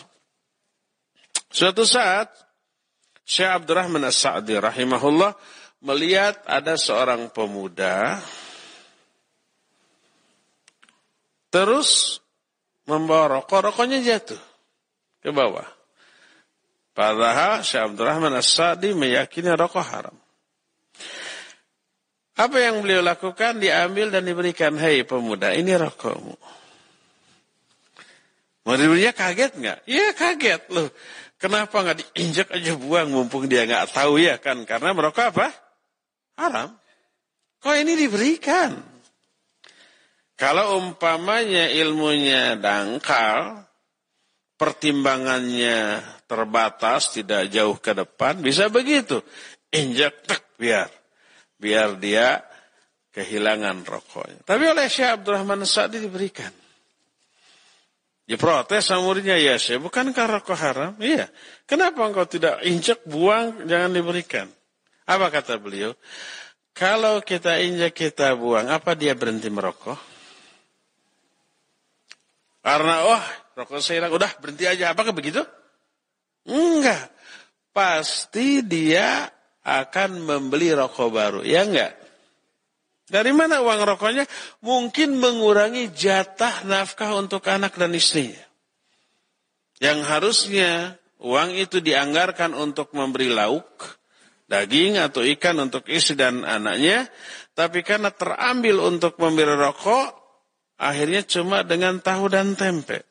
Suatu saat Syekh Abdurrahman As-Sa'di rahimahullah melihat ada seorang pemuda terus membawa rokok, rokoknya jatuh ke bawah. Padahal Syekh Abdurrahman As-Sa'di meyakini rokok haram. Apa yang beliau lakukan? Diambil dan diberikan, hei pemuda, ini rokokmu. Murid-muridnya kaget nggak? Iya kaget loh. Kenapa nggak diinjak aja buang mumpung dia nggak tahu ya kan? Karena merokok apa? Haram. Kok ini diberikan? Kalau umpamanya ilmunya dangkal, pertimbangannya terbatas, tidak jauh ke depan, bisa begitu. Injak tek biar. Biar dia kehilangan rokoknya. Tapi oleh Syekh Abdurrahman Sa'di diberikan. Diprotes sama muridnya, ya saya bukankah rokok haram? Iya. Kenapa engkau tidak injak, buang, jangan diberikan? Apa kata beliau? Kalau kita injak, kita buang, apa dia berhenti merokok? Karena, oh, rokok saya hilang, udah berhenti aja. Apakah begitu? Enggak. Pasti dia akan membeli rokok baru, ya enggak? Dari mana uang rokoknya? Mungkin mengurangi jatah nafkah untuk anak dan istrinya. Yang harusnya uang itu dianggarkan untuk memberi lauk, daging atau ikan untuk istri dan anaknya. Tapi karena terambil untuk memberi rokok, akhirnya cuma dengan tahu dan tempe.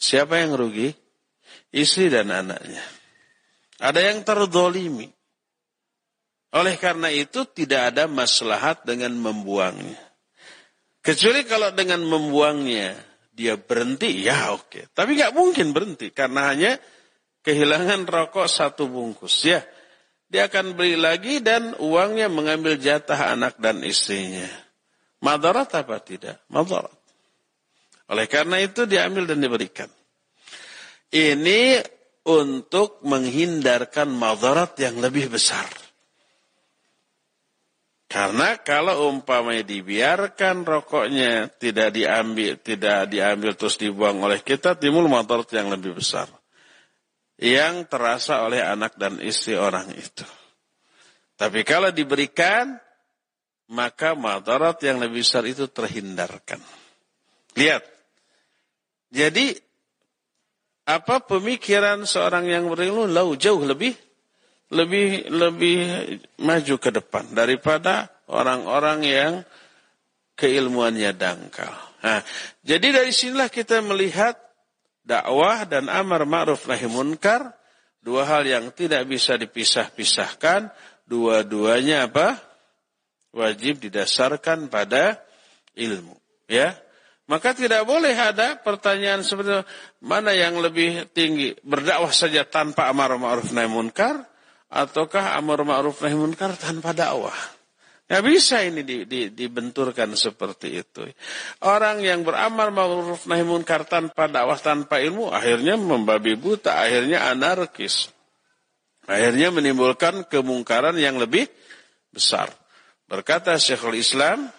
Siapa yang rugi? Istri dan anaknya. Ada yang terdolimi. Oleh karena itu tidak ada maslahat dengan membuangnya. Kecuali kalau dengan membuangnya dia berhenti, ya oke. Tapi nggak mungkin berhenti karena hanya kehilangan rokok satu bungkus. Ya, dia akan beli lagi dan uangnya mengambil jatah anak dan istrinya. Madarat apa tidak? Madarat. Oleh karena itu diambil dan diberikan. Ini untuk menghindarkan madarat yang lebih besar. Karena kalau umpamanya dibiarkan rokoknya tidak diambil, tidak diambil terus dibuang oleh kita, timbul motor yang lebih besar. Yang terasa oleh anak dan istri orang itu. Tapi kalau diberikan, maka madarat yang lebih besar itu terhindarkan. Lihat. Jadi, apa pemikiran seorang yang berilmu jauh lebih lebih lebih maju ke depan daripada orang-orang yang keilmuannya dangkal. Nah, jadi dari sinilah kita melihat dakwah dan amar ma'ruf nahi munkar dua hal yang tidak bisa dipisah-pisahkan, dua-duanya apa? wajib didasarkan pada ilmu, ya. Maka tidak boleh ada pertanyaan seperti mana yang lebih tinggi, berdakwah saja tanpa amar ma'ruf nahi munkar ataukah amar ma'ruf nahi munkar tanpa dakwah? Ya bisa ini di, di, dibenturkan seperti itu. Orang yang beramal ma'ruf nahi munkar tanpa dakwah, tanpa ilmu, akhirnya membabi buta, akhirnya anarkis. Akhirnya menimbulkan kemungkaran yang lebih besar. Berkata Syekhul Islam,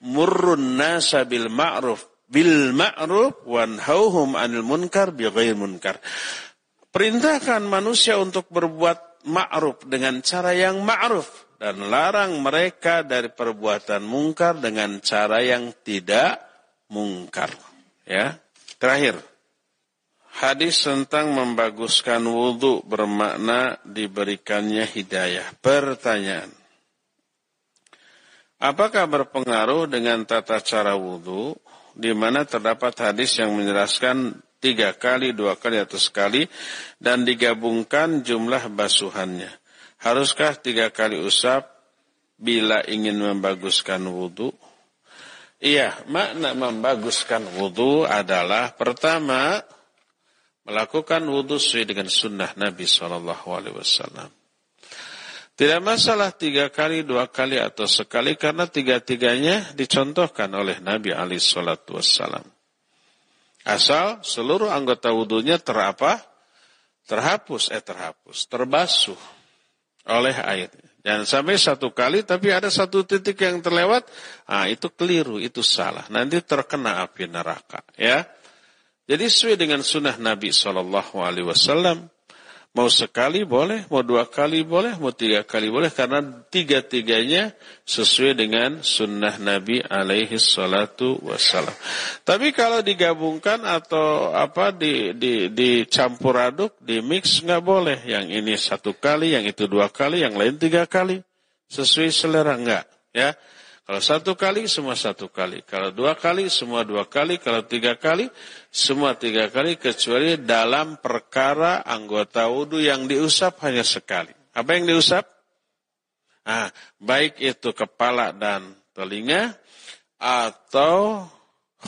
murrun nasa ma'ruf bil ma'ruf wanhauhum anil munkar bi ghair munkar. Perintahkan manusia untuk berbuat ma'ruf dengan cara yang ma'ruf dan larang mereka dari perbuatan mungkar dengan cara yang tidak mungkar. Ya. Terakhir, Hadis tentang membaguskan wudhu bermakna diberikannya hidayah. Pertanyaan. Apakah berpengaruh dengan tata cara wudhu di mana terdapat hadis yang menjelaskan tiga kali, dua kali atau sekali dan digabungkan jumlah basuhannya. Haruskah tiga kali usap bila ingin membaguskan wudhu? Iya, makna membaguskan wudhu adalah pertama melakukan wudhu sesuai dengan sunnah Nabi Shallallahu Alaihi Wasallam. Tidak masalah tiga kali, dua kali atau sekali karena tiga-tiganya dicontohkan oleh Nabi Ali Shallallahu Wasallam. Asal seluruh anggota wudhunya terapa? Terhapus, eh terhapus, terbasuh oleh air. Jangan sampai satu kali tapi ada satu titik yang terlewat, ah itu keliru, itu salah. Nanti terkena api neraka, ya. Jadi sesuai dengan sunnah Nabi Shallallahu Alaihi Wasallam, mau sekali boleh, mau dua kali boleh, mau tiga kali boleh, karena tiga-tiganya sesuai dengan sunnah Nabi alaihi salatu wassalam. Tapi kalau digabungkan atau apa di, di, dicampur aduk, di mix nggak boleh. Yang ini satu kali, yang itu dua kali, yang lain tiga kali. Sesuai selera nggak, ya. Kalau satu kali, semua satu kali. Kalau dua kali, semua dua kali. Kalau tiga kali, semua tiga kali. Kecuali dalam perkara anggota wudhu yang diusap hanya sekali. Apa yang diusap? Ah, baik itu kepala dan telinga, atau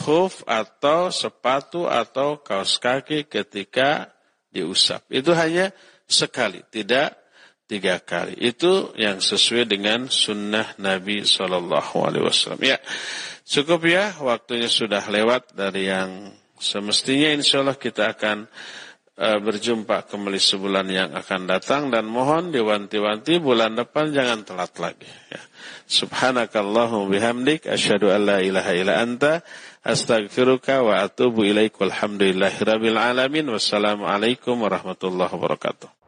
hoof, atau sepatu, atau kaos kaki ketika diusap. Itu hanya sekali, tidak tiga kali. Itu yang sesuai dengan sunnah Nabi Shallallahu Alaihi Wasallam. Ya, cukup ya. Waktunya sudah lewat dari yang semestinya. Insya Allah kita akan uh, berjumpa kembali sebulan yang akan datang dan mohon diwanti-wanti bulan depan jangan telat lagi. Ya. Subhanakallahu bihamdik asyhadu an la ilaha illa anta astaghfiruka wa atubu ilaik walhamdulillahi rabbil alamin wassalamualaikum warahmatullahi wabarakatuh.